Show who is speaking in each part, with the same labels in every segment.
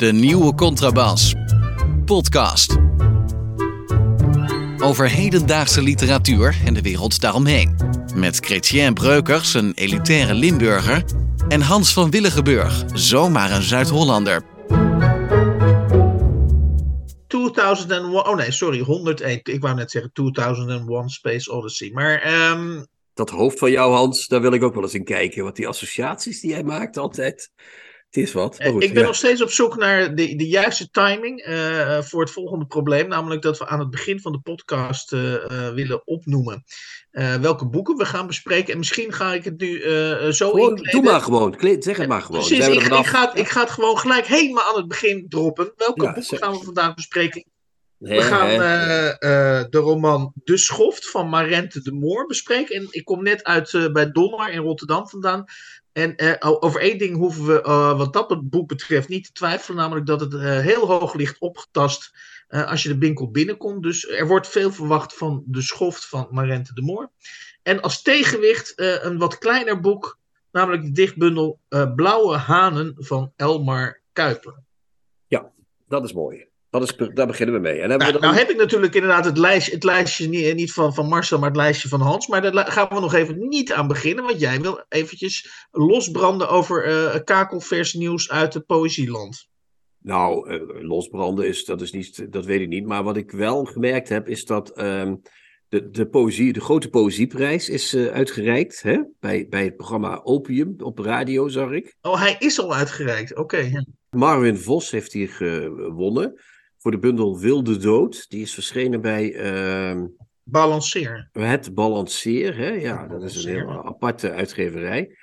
Speaker 1: De nieuwe contrabas. Podcast. Over hedendaagse literatuur en de wereld daaromheen. Met Chrétien Breukers, een elitaire Limburger. En Hans van Willigenburg, zomaar een Zuid-Hollander.
Speaker 2: 2001, oh nee, sorry, 101. Ik wou net zeggen 2001 Space Odyssey. Maar ehm,
Speaker 3: Dat hoofd van jou, Hans, daar wil ik ook wel eens in kijken. Want die associaties die jij maakt altijd, het is wat. Goed,
Speaker 2: ik ben
Speaker 3: ja.
Speaker 2: nog steeds op zoek naar de, de juiste timing eh, voor het volgende probleem. Namelijk dat we aan het begin van de podcast eh, eh, willen opnoemen eh, welke boeken we gaan bespreken. En misschien ga ik het nu eh, zo
Speaker 3: Gewoon,
Speaker 2: inkleden.
Speaker 3: doe maar gewoon. Kleed- Zeg het maar gewoon.
Speaker 2: Precies, ik,
Speaker 3: vanaf?
Speaker 2: ik, ga, het- ik ga het gewoon gelijk helemaal aan het begin droppen. Welke
Speaker 3: Ja,
Speaker 2: boeken
Speaker 3: zeg.
Speaker 2: gaan we vandaag bespreken? We gaan eh, eh, de roman De Schoft van Marente de Moor bespreken. En ik kom net uit eh, bij Donner in Rotterdam vandaan. En eh, over één ding hoeven we, eh, wat dat boek betreft, niet te twijfelen. Namelijk dat het eh, heel hoog ligt opgetast als je de winkel binnenkomt. Dus er wordt veel verwacht van De Schoft van Marente de Moor. En als tegenwicht een wat kleiner boek. Namelijk de dichtbundel Blauwe Hanen van Elmar Kuiper.
Speaker 3: Dat is mooi. Dat is, daar beginnen we mee. En
Speaker 2: Nou,
Speaker 3: dan...
Speaker 2: nou heb ik natuurlijk inderdaad het lijstje, het lijstje niet, niet van, van Marcel, maar het lijstje van Hans. Maar daar gaan we nog even niet aan beginnen. Want jij wil eventjes losbranden over eh kakelvers nieuws uit het poëzieland.
Speaker 3: Nou, eh, losbranden is, dat is niet, dat weet ik niet. Maar wat ik wel gemerkt heb, is dat ehm, de, de, poëzie, de grote poëzieprijs is eh, uitgereikt. Hè? Bij, bij het programma Opium op radio, zag ik.
Speaker 2: Oh, hij is al uitgereikt. Oké. ja.
Speaker 3: Marvin Vos heeft hier gewonnen voor de bundel Wilde Dood. Die is verschenen bij ehm,
Speaker 2: Balanceer.
Speaker 3: Het Balanceer. Hè? Ja, dat is een heel aparte uitgeverij.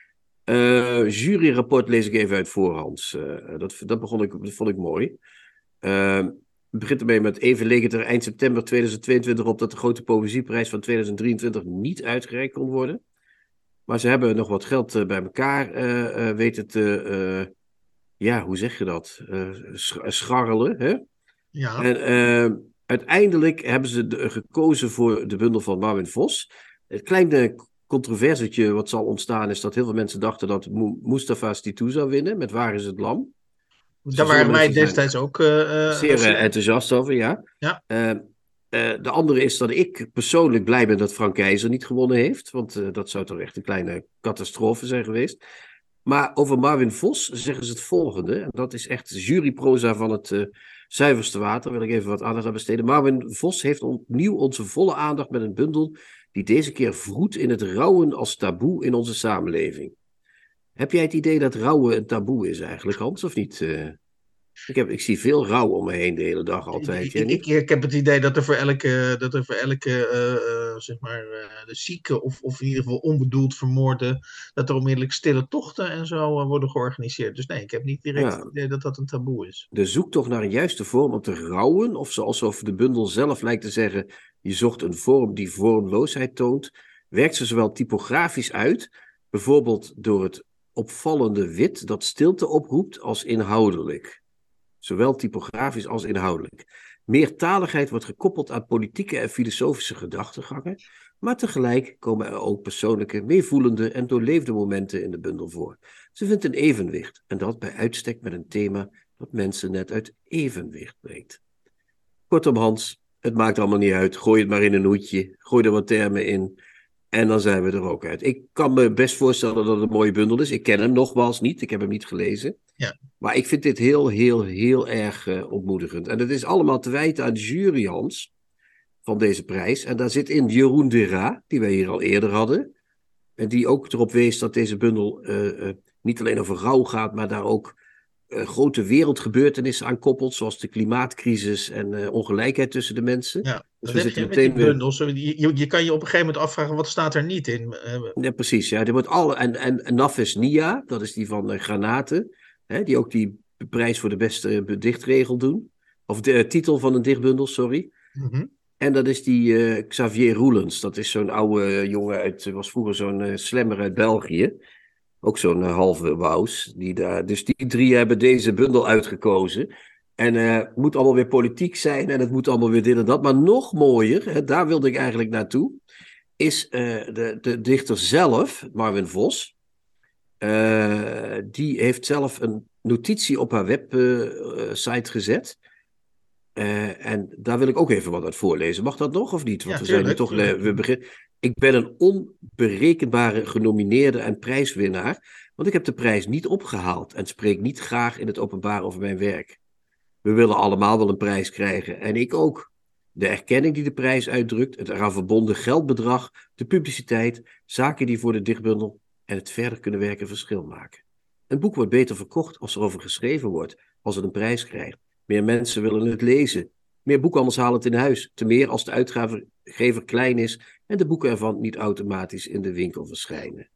Speaker 3: Eh juryrapport lees ik even uit voorhands. Eh, dat, dat, begon ik, dat vond ik mooi. Eh, het begint ermee met even leek het er eind september 2022 op dat de grote poëzieprijs van 2023 niet uitgereikt kon worden. Maar ze hebben nog wat geld eh, bij elkaar weten te, ja, hoe zeg je dat? Sch- scharrelen. Hè?
Speaker 2: Ja.
Speaker 3: En eh, uiteindelijk hebben ze de- gekozen voor de bundel van Marvin Vos. Het kleine controversietje wat zal ontstaan is dat heel veel mensen dachten dat Mustafa Stitou zou winnen met Waar is het lam?
Speaker 2: Daar waren
Speaker 3: zijn.
Speaker 2: destijds ook. eh, eh,
Speaker 3: Zeer
Speaker 2: zeer-
Speaker 3: eh, enthousiast over, ja.
Speaker 2: Ja.
Speaker 3: Eh, eh, de andere is dat ik persoonlijk blij ben dat Frank Keizer niet gewonnen heeft. Want eh, dat zou toch echt een kleine catastrofe zijn geweest. Maar over Marvin Vos zeggen ze het volgende. En dat is echt juryproza van het eh, zuiverste water. Wil ik even wat aandacht aan besteden. Marvin Vos heeft opnieuw onze volle aandacht met een bundel. die deze keer vroet in het rouwen als taboe in onze samenleving. Heb jij het idee dat rouwen een taboe is eigenlijk, Hans, of niet? eh? Ik, heb, ik zie veel rouw om me heen de hele dag altijd.
Speaker 2: Ik, ik, heb het idee dat er voor elke, dat er voor elke eh, eh, zeg maar, eh, de zieke of, of in ieder geval onbedoeld vermoorde, dat er onmiddellijk stille tochten en zo worden georganiseerd. Dus nee, ik heb niet direct
Speaker 3: Ja.
Speaker 2: het idee dat dat een taboe is.
Speaker 3: De zoektocht naar een juiste vorm om te rouwen, of zoals of de bundel zelf lijkt te zeggen, je zocht een vorm die vormloosheid toont, werkt ze zowel typografisch uit, bijvoorbeeld door het opvallende wit dat stilte oproept, als inhoudelijk. Zowel typografisch als inhoudelijk. Meertaligheid wordt gekoppeld aan politieke en filosofische gedachtegangen, maar tegelijk komen er ook persoonlijke, meevoelende en doorleefde momenten in de bundel voor. Ze vindt een evenwicht, en dat bij uitstek met een thema dat mensen net uit evenwicht brengt. Kortom, Hans, het maakt allemaal niet uit. Gooi het maar in een hoedje, gooi er wat termen in. En dan zijn we er ook uit. Ik kan me best voorstellen dat het een mooie bundel is. Ik ken hem nogmaals niet, ik heb hem niet gelezen.
Speaker 2: Ja.
Speaker 3: Maar ik vind dit heel, heel, heel erg eh, ontmoedigend. En het is allemaal te wijten aan de jury, Hans, van deze prijs. En daar zit in Jeroen de Ra, die wij hier al eerder hadden. En die ook erop wees dat deze bundel eh, eh, niet alleen over rouw gaat, maar daar ook grote wereldgebeurtenissen aan koppelt, zoals de klimaatcrisis en eh, ongelijkheid tussen de mensen.
Speaker 2: Ja,
Speaker 3: Dus we zitten meteen
Speaker 2: bundels. Je, je, kan je op een gegeven moment afvragen, wat staat er niet in? Eh,
Speaker 3: Ja, precies. Ja. Er wordt alle, en, en, en Nafis Nia, dat is die van eh, Granaten, hè, die ook die prijs voor de beste eh, dichtregel doen. Of de eh, titel van een dichtbundel, sorry.
Speaker 2: mhm.
Speaker 3: En dat is die eh, Xavier Roelens. Dat is zo'n oude eh, jongen uit, eh, was vroeger zo'n eh, slammer uit België. Ook zo'n eh, halve wous. Die daar, dus die drie hebben deze bundel uitgekozen. En eh, het moet allemaal weer politiek zijn en het moet allemaal weer dit en dat. Maar nog mooier, hè, daar wilde ik eigenlijk naartoe, is eh, de, de dichter zelf, Marvin Vos. Eh, die heeft zelf een notitie op haar website gezet. Eh, en daar wil ik ook even wat uit voorlezen. Mag dat nog of niet? Want
Speaker 2: Ja,
Speaker 3: we zijn nu toch. eh, We begin... Ik ben een onberekenbare genomineerde en prijswinnaar. Want ik heb de prijs niet opgehaald en spreek niet graag in het openbaar over mijn werk. We willen allemaal wel een prijs krijgen en ik ook. De erkenning die de prijs uitdrukt, het eraan verbonden geldbedrag, de publiciteit, zaken die voor de dichtbundel en het verder kunnen werken verschil maken. Een boek wordt beter verkocht als er over geschreven wordt, als het een prijs krijgt. Meer mensen willen het lezen. Meer boekhandels halen het in huis. Te meer als de uitgever klein is en de boeken ervan niet automatisch in de winkel verschijnen.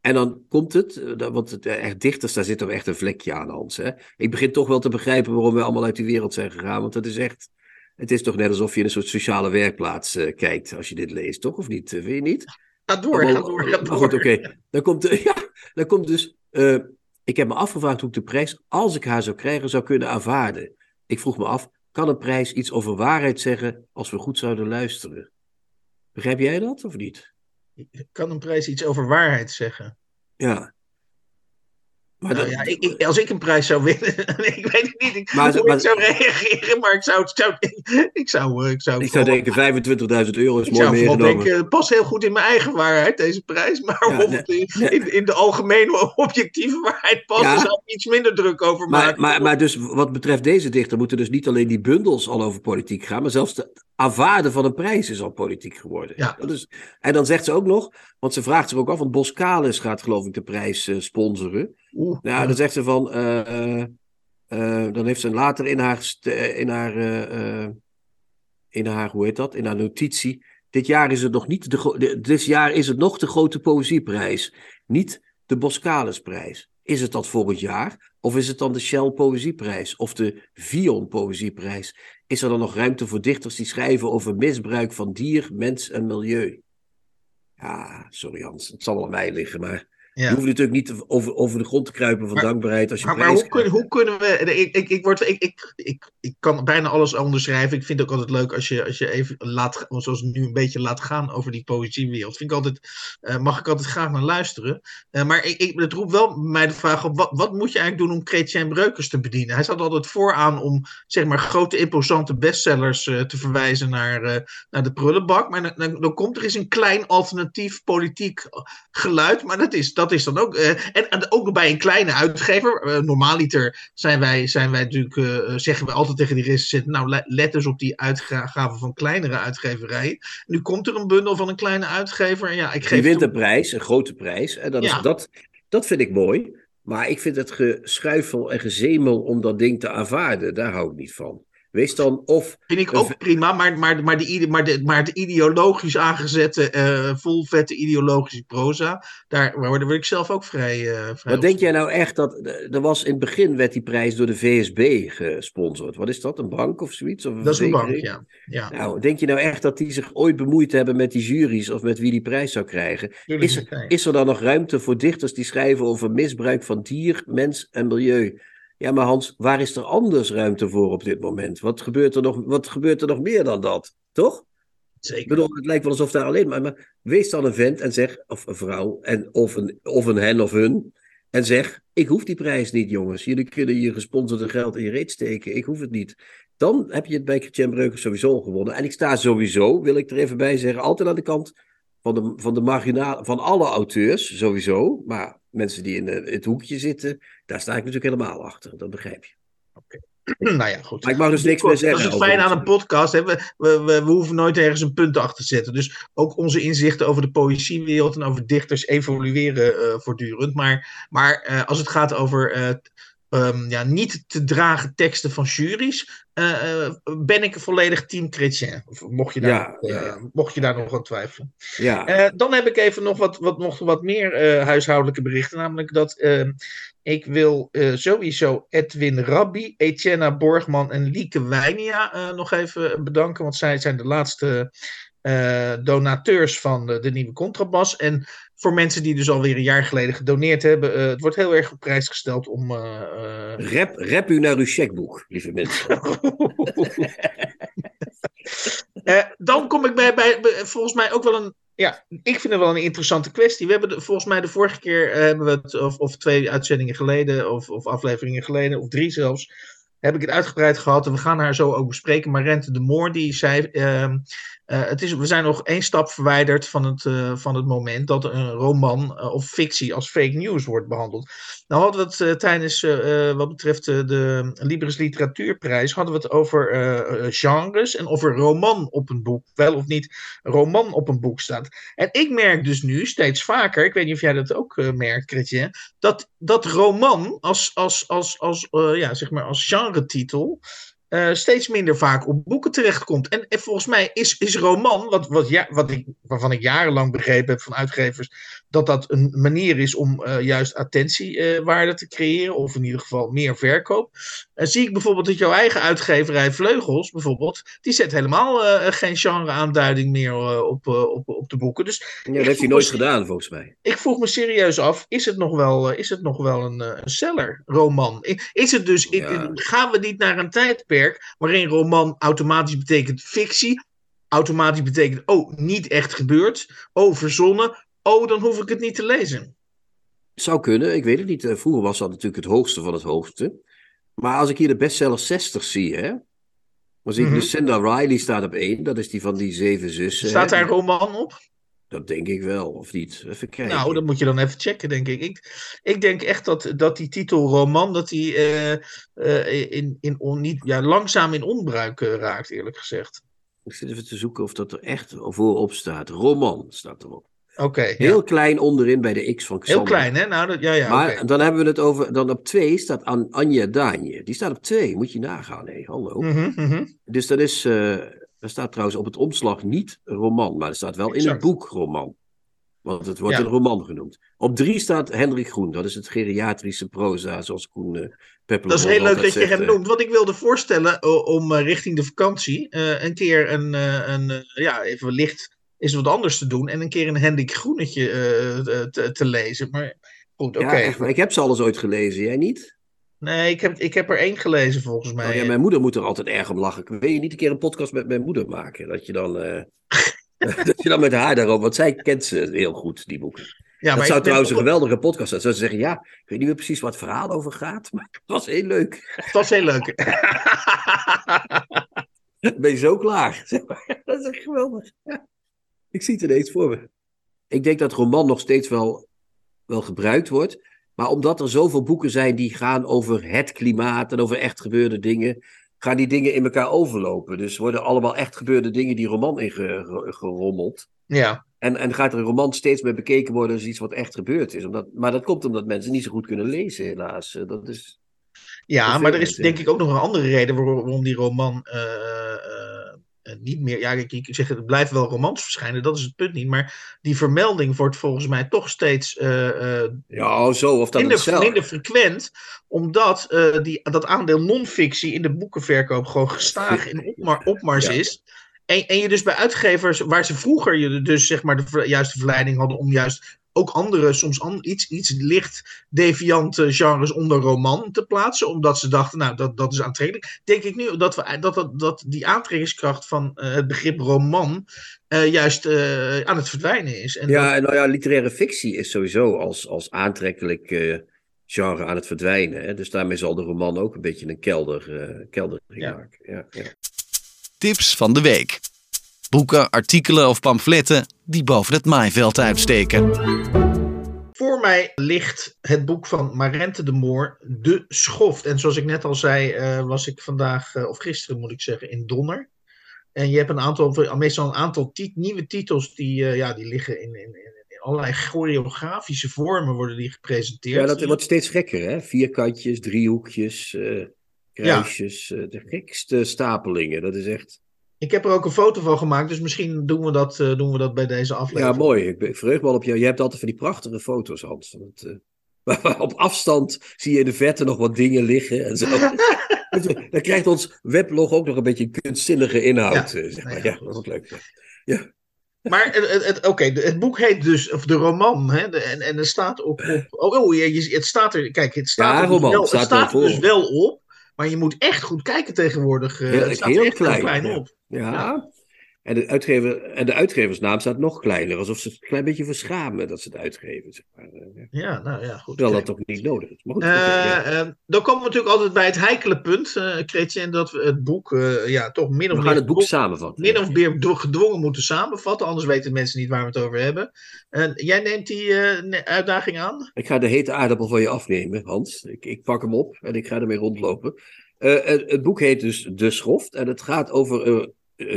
Speaker 3: En dan komt het, eh, want het eh, echt dichters, daar zit toch echt een vlekje aan, Hans. Hè? Ik begin toch wel te begrijpen waarom we allemaal uit die wereld zijn gegaan. Want het is echt, het is toch net alsof je in een soort sociale werkplaats eh, kijkt als je dit leest, toch? Of niet? Vind je niet?
Speaker 2: Ga door, ga door, ga door.
Speaker 3: goed, oké. Dan komt, ja, dan komt dus. ik heb me afgevraagd hoe ik de prijs, als ik haar zou krijgen, zou kunnen aanvaarden. Ik vroeg me af: kan een prijs iets over waarheid zeggen als we goed zouden luisteren? Begrijp jij dat of niet?
Speaker 2: Kan een prijs iets over waarheid zeggen?
Speaker 3: Ja. Maar
Speaker 2: Nou
Speaker 3: dat-
Speaker 2: ja, ik, ik- als ik een prijs zou winnen, ik weet het niet ik,
Speaker 3: Maar-
Speaker 2: hoe
Speaker 3: maar-
Speaker 2: ik zou reageren, maar ik zou, het- zou, ik zou, eh, ik zou,
Speaker 3: ik zou denken: 25.000 euro is
Speaker 2: ik
Speaker 3: mooi
Speaker 2: zou
Speaker 3: meegenomen.
Speaker 2: denken, het past heel goed in mijn eigen waarheid, deze prijs. Maar
Speaker 3: Ja,
Speaker 2: of
Speaker 3: nee,
Speaker 2: het in, de algemene objectieve waarheid past,
Speaker 3: Ja.
Speaker 2: zou ik iets minder druk over
Speaker 3: Maar,
Speaker 2: maken.
Speaker 3: maar, maar dus wat betreft deze dichter moeten dus niet alleen die bundels al over politiek gaan, maar zelfs het aanvaarden van een prijs is al politiek geworden.
Speaker 2: Ja.
Speaker 3: Dat is, en dan zegt ze ook nog, want ze vraagt zich ook af, want Boskalis gaat geloof ik de prijs eh, sponsoren.
Speaker 2: Oeh,
Speaker 3: Nou, dan zegt ze van, eh, eh, eh, dan heeft ze later in haar, in haar, in haar, hoe heet dat, in haar notitie, dit jaar is het nog niet de, dit jaar is het nog de grote poëzieprijs, niet de Boskalisprijs. Is het dat volgend jaar? Of is het dan de Shell Poëzieprijs? Of de Vion Poëzieprijs? Is er dan nog ruimte voor dichters die schrijven over misbruik van dier, mens en milieu? Ja, sorry Hans, het zal wel aan mij liggen, maar
Speaker 2: ja.
Speaker 3: je hoeft natuurlijk niet over, over de grond te kruipen van
Speaker 2: Maar-
Speaker 3: dankbaarheid als je
Speaker 2: Maar, hoe, kun- hoe kunnen we. Ik, ik, ik, word, ik, ik, ik, ik kan bijna alles onderschrijven. Ik vind het ook altijd leuk als je, als je even laat. Zoals nu een beetje laat gaan over die poëziewereld. Vind ik altijd, eh, mag ik altijd graag naar luisteren. Eh, maar ik, ik, het roept wel mij de vraag op. Wat, wat moet je eigenlijk doen om Chrétien Breukers te bedienen? Hij staat altijd vooraan om zeg maar grote, imposante bestsellers eh, te verwijzen naar, naar de prullenbak. Maar dan, dan, dan komt er eens een klein alternatief politiek geluid. Maar dat is, dat is dan ook. eh, en, en ook bij een kleine uitgever. eh, normaaliter zijn wij, zijn wij natuurlijk. eh, zeggen we altijd tegen die recensenten. Nou, le- let eens op die uitgaven van kleinere uitgeverijen. Nu komt er een bundel van een kleine uitgever. En ja, ik
Speaker 3: Die
Speaker 2: geef
Speaker 3: wint
Speaker 2: toe-
Speaker 3: een prijs, een grote prijs. En dan
Speaker 2: Ja.
Speaker 3: is dat, dat vind ik mooi. Maar ik vind het geschuifel en gezemel om dat ding te aanvaarden. Daar hou ik niet van. Wees dan of.
Speaker 2: Vind ik ook prima, maar, maar, maar, de, maar, de, maar de ideologisch aangezette, eh vol vette ideologische proza, daar word ik zelf ook vrij. eh vrij
Speaker 3: Wat denk jij nou echt dat. Er was in het begin werd die prijs door de VSB gesponsord. Wat is dat? Een bank of zoiets? Of
Speaker 2: Dat is een bank, ja. ja.
Speaker 3: Nou, denk je nou echt dat die zich ooit bemoeid hebben met die juries of met wie die prijs zou krijgen?
Speaker 2: Tuurlijk
Speaker 3: Is,
Speaker 2: nee.
Speaker 3: is er dan nog ruimte voor dichters die schrijven over misbruik van dier, mens en milieu? Ja, maar Hans, waar is er anders ruimte voor op dit moment? Wat gebeurt er nog, wat gebeurt er nog meer dan dat? Toch? Ik
Speaker 2: Zeker.
Speaker 3: bedoel, het lijkt wel alsof daar alleen maar, maar. Wees dan een vent en zeg, of een vrouw, en, of, een, of een hen of hun. En zeg: Ik hoef die prijs niet, jongens. Jullie kunnen je gesponsorde geld in je reet steken. Ik hoef het niet. Dan heb je het bij Christian Breukers sowieso gewonnen. En ik sta sowieso, wil ik er even bij zeggen, altijd aan de kant van de, van de marginale, van alle auteurs, sowieso. Maar mensen die in het hoekje zitten, daar sta ik natuurlijk helemaal achter. Dat begrijp je.
Speaker 2: nou ja, goed.
Speaker 3: Maar ik mag dus niks meer
Speaker 2: Dat
Speaker 3: zeggen.
Speaker 2: is het
Speaker 3: het-
Speaker 2: aan een podcast. Hè? We, we, we, we hoeven nooit ergens een punt achter te zetten. Dus ook onze inzichten over de poëziewereld en over dichters evolueren eh, voortdurend. Maar, maar eh, als het gaat over eh, ehm, ja, niet te dragen teksten van juries, eh, eh, ben ik volledig team chrétien. Mocht je daar,
Speaker 3: Ja,
Speaker 2: nog,
Speaker 3: ja,
Speaker 2: eh,
Speaker 3: ja.
Speaker 2: mocht je daar nog aan twijfelen.
Speaker 3: Ja,
Speaker 2: dan heb ik even nog wat, wat, nog wat meer huishoudelijke berichten. Namelijk dat eh, ik wil sowieso Edwin Rabbi, Etienne Borgman en Lieke Wijnia nog even bedanken. Want zij zijn de laatste donateurs van de, de nieuwe contrabas. En voor mensen die dus alweer een jaar geleden gedoneerd hebben. eh, het wordt heel erg op prijs gesteld om... eh, eh,
Speaker 3: rap, rap u naar uw checkboek, lieve mensen.
Speaker 2: Dan kom ik bij, bij, volgens mij ook wel een Ja, ik vind het wel een interessante kwestie. We hebben de, volgens mij de vorige keer hebben we het, of, of twee uitzendingen geleden, of, of afleveringen geleden, of drie zelfs, heb ik het uitgebreid gehad. En we gaan haar zo ook bespreken. Maar Rente de Moor, die zei. ehm, eh, het is, we zijn nog één stap verwijderd van het, eh, van het moment dat een roman eh, of fictie als fake news wordt behandeld. Nou hadden we het tijdens, wat betreft de Libris Literatuurprijs, hadden we het over genres en of er roman op een boek, wel of niet roman op een boek staat. En ik merk dus nu steeds vaker, ik weet niet of jij dat ook merkt, Chrétien, dat, dat roman als, als, als, als, ja, zeg maar als genre-titel eh, steeds minder vaak op boeken terechtkomt. En, en volgens mij is, is roman, wat, wat, ja, wat ik, waarvan ik jarenlang begrepen heb van uitgevers, dat dat een manier is om eh, juist attentiewaarde te creëren, of in ieder geval meer verkoop. Eh, zie ik bijvoorbeeld dat jouw eigen uitgeverij Vleugels, bijvoorbeeld, die zet helemaal eh, geen genre-aanduiding meer eh, op, eh, op, op de boeken. Dus
Speaker 3: Ja, dat heeft hij nooit
Speaker 2: me-
Speaker 3: gedaan, volgens mij.
Speaker 2: ik vroeg me serieus af, is het nog wel, eh, is het nog wel een, eh, een seller, roman? I- Is het dus, gaan we niet naar een tijdperk waarin roman automatisch betekent fictie, automatisch betekent, oh, niet echt gebeurd, oh, verzonnen, oh, dan hoef ik het niet te lezen.
Speaker 3: Zou kunnen, ik weet het niet. Eh, Vroeger was dat natuurlijk het hoogste van het hoogste. Maar als ik hier de bestseller 60 zie, hè. Dan zie ik. Lucinda Riley staat op één. Dat is die van die zeven zussen.
Speaker 2: Staat daar een roman op?
Speaker 3: Dat denk ik wel, of niet? Even kijken.
Speaker 2: Nou, dat moet je dan even checken, denk ik. Ik, ik denk echt dat, dat die titel roman, dat die eh, eh, in, in on, niet, ja, langzaam in onbruik raakt, eerlijk gezegd.
Speaker 3: Ik zit even te zoeken of dat er echt voorop staat. Roman staat erop.
Speaker 2: Oké.
Speaker 3: Heel klein onderin bij de X van
Speaker 2: heel
Speaker 3: Xander.
Speaker 2: klein, hè? Nou, dat, ja, ja,
Speaker 3: maar dan hebben we het over. Dan op twee staat An Anja Daanje. Die staat op twee, moet je nagaan. Hé, hallo.
Speaker 2: Mhm, mhm.
Speaker 3: Dus dat is. eh er staat trouwens op het omslag niet roman, maar er staat wel in het boek roman. Want het wordt
Speaker 2: Ja.
Speaker 3: een roman genoemd. Op drie staat Hendrik Groen. Dat is het geriatrische proza, zoals Koen uh,
Speaker 2: Dat is heel leuk dat je hem noemt. Want ik wilde voorstellen uh, om uh, richting de vakantie uh, een keer een, uh, een ja, even licht is wat anders te doen. En een keer een Hendrik Groenetje uh, te, te, lezen. Maar goed, oké.
Speaker 3: Okay. Ja, ik heb ze alles ooit gelezen, jij niet?
Speaker 2: Nee, ik heb, ik heb er één gelezen volgens mij.
Speaker 3: Oh, ja, mijn moeder moet er altijd erg om lachen. Wil je niet een keer een podcast met mijn moeder maken? Dat je dan, uh, dat je dan met haar daarover... Want zij kent ze heel goed, die boeken. Ja, dat zou trouwens een geweldige podcast zijn. Zou ze zeggen, ja, ik weet niet meer precies wat het verhaal over gaat, maar het was heel leuk.
Speaker 2: Het was heel leuk.
Speaker 3: ben je zo klaar? Dat is echt geweldig. Ik zie het ineens voor me. Ik denk dat roman nog steeds wel, wel gebruikt wordt. Maar omdat er zoveel boeken zijn die gaan over het klimaat en over echt gebeurde dingen, gaan die dingen in elkaar overlopen. Dus worden allemaal echt gebeurde dingen die roman ingerommeld.
Speaker 2: Ja.
Speaker 3: En, en gaat er een roman steeds meer bekeken worden als iets wat echt gebeurd is. Omdat, maar dat komt omdat mensen niet zo goed kunnen lezen, helaas. Dat is.
Speaker 2: Ja, maar er is denk ik ook nog een andere reden waarom die roman uh, uh, niet meer. Ja, ik, ik zeg het, blijft wel romans verschijnen, dat is het punt niet. Maar die vermelding wordt volgens mij toch steeds. Uh,
Speaker 3: ja, zo, of dat
Speaker 2: minder, minder frequent, omdat die, dat aandeel non-fictie in de boekenverkoop gewoon gestaag in opmar, opmars ja. is. En, en je dus bij uitgevers, waar ze vroeger je dus zeg maar de juiste verleiding hadden om juist ook andere, soms an, iets, iets licht deviante genres onder roman te plaatsen. Omdat ze dachten, nou, dat, dat is aantrekkelijk. Denk ik nu dat, we, dat, dat, dat die aantrekkingskracht van uh, het begrip roman uh, juist uh, aan het verdwijnen is.
Speaker 3: En ja, dat... nou ja, literaire fictie is sowieso als, als aantrekkelijk genre aan het verdwijnen. Hè? Dus daarmee zal de roman ook een beetje een kelder, kelder
Speaker 2: ja.
Speaker 3: maken. Ja, ja.
Speaker 1: Tips van de week. Boeken, artikelen of pamfletten die boven het maaiveld uitsteken.
Speaker 2: Voor mij ligt het boek van Marente de Moor, De Schoft. En zoals ik net al zei, uh, was ik vandaag, uh, of gisteren moet ik zeggen, in Donner. En je hebt een aantal, meestal een aantal tit nieuwe titels die, uh, ja, die liggen in, in, in, allerlei choreografische vormen worden die gepresenteerd.
Speaker 3: Ja, dat wordt steeds gekker, hè? Vierkantjes, driehoekjes, kruisjes, ja. de gekste stapelingen. Dat is echt...
Speaker 2: Ik heb er ook een foto van gemaakt, dus misschien doen we dat, uh, doen we dat bij deze aflevering.
Speaker 3: Ja, mooi. Ik verheug me al op jou. Je hebt altijd van die prachtige foto's, Hans. Want, uh, op afstand zie je in de verte nog wat dingen liggen en zo. Dan krijgt ons weblog ook nog een beetje kunstzinnige inhoud. Ja, zeg maar. ja, ja dat is leuk. Ja.
Speaker 2: Maar het, het, oké, okay, het boek heet dus, of de roman, hè, de, en, en er staat op, op oh, oh je, het staat er, kijk, het staat,
Speaker 3: ja,
Speaker 2: er,
Speaker 3: roman,
Speaker 2: dus wel,
Speaker 3: staat
Speaker 2: het staat
Speaker 3: er
Speaker 2: dus wel op, maar je moet echt goed kijken tegenwoordig.
Speaker 3: Heel,
Speaker 2: het staat
Speaker 3: heel
Speaker 2: echt
Speaker 3: klein,
Speaker 2: klein op.
Speaker 3: Ja. ja. En de, uitgever, en de uitgeversnaam staat nog kleiner, alsof ze het een klein beetje verschamen dat ze het uitgeven. Zeg maar.
Speaker 2: Ja, nou ja, goed.
Speaker 3: Terwijl dat toch niet nodig is. Maar goed,
Speaker 2: Uh,
Speaker 3: oké, ja.
Speaker 2: uh, dan komen we natuurlijk altijd bij het heikele punt, uh, Chrétien, dat we het boek ja, toch min of
Speaker 3: We
Speaker 2: meer
Speaker 3: gaan het boek samenvatten.
Speaker 2: min of meer gedwongen moeten samenvatten, anders weten mensen niet waar we het over hebben. En jij neemt die eh, uitdaging aan?
Speaker 3: Ik ga de hete aardappel van je afnemen, Hans. Ik, ik pak hem op en ik ga ermee rondlopen. Eh, het, het boek heet dus De Schoft en het gaat over eh,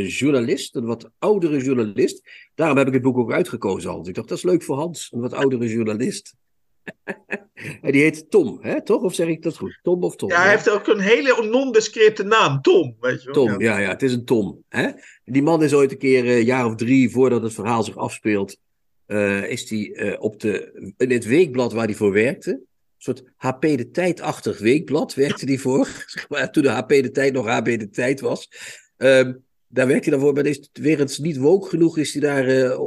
Speaker 3: journalist, een wat oudere journalist. Daarom heb ik het boek ook uitgekozen, Hans. Ik dacht, dat is leuk voor Hans, een wat oudere journalist. en die heet Tom, hè, toch? Of zeg ik dat goed? Tom of Tom?
Speaker 2: Ja, hij heeft ook een hele non-descripte naam, Tom. Weet je wel?
Speaker 3: Tom,
Speaker 2: Ja.
Speaker 3: ja, het is een Tom. Hè? Die man is ooit een keer, eh, een jaar of drie voordat het verhaal zich afspeelt, eh, is hij eh, op de, in het weekblad waar hij voor werkte, een soort HP de Tijd-achtig weekblad werkte hij voor, zeg maar, toen de HP de Tijd nog HP de Tijd was. Ehm, daar werkte hij dan voor, maar is het niet woke genoeg, is hij daar eh,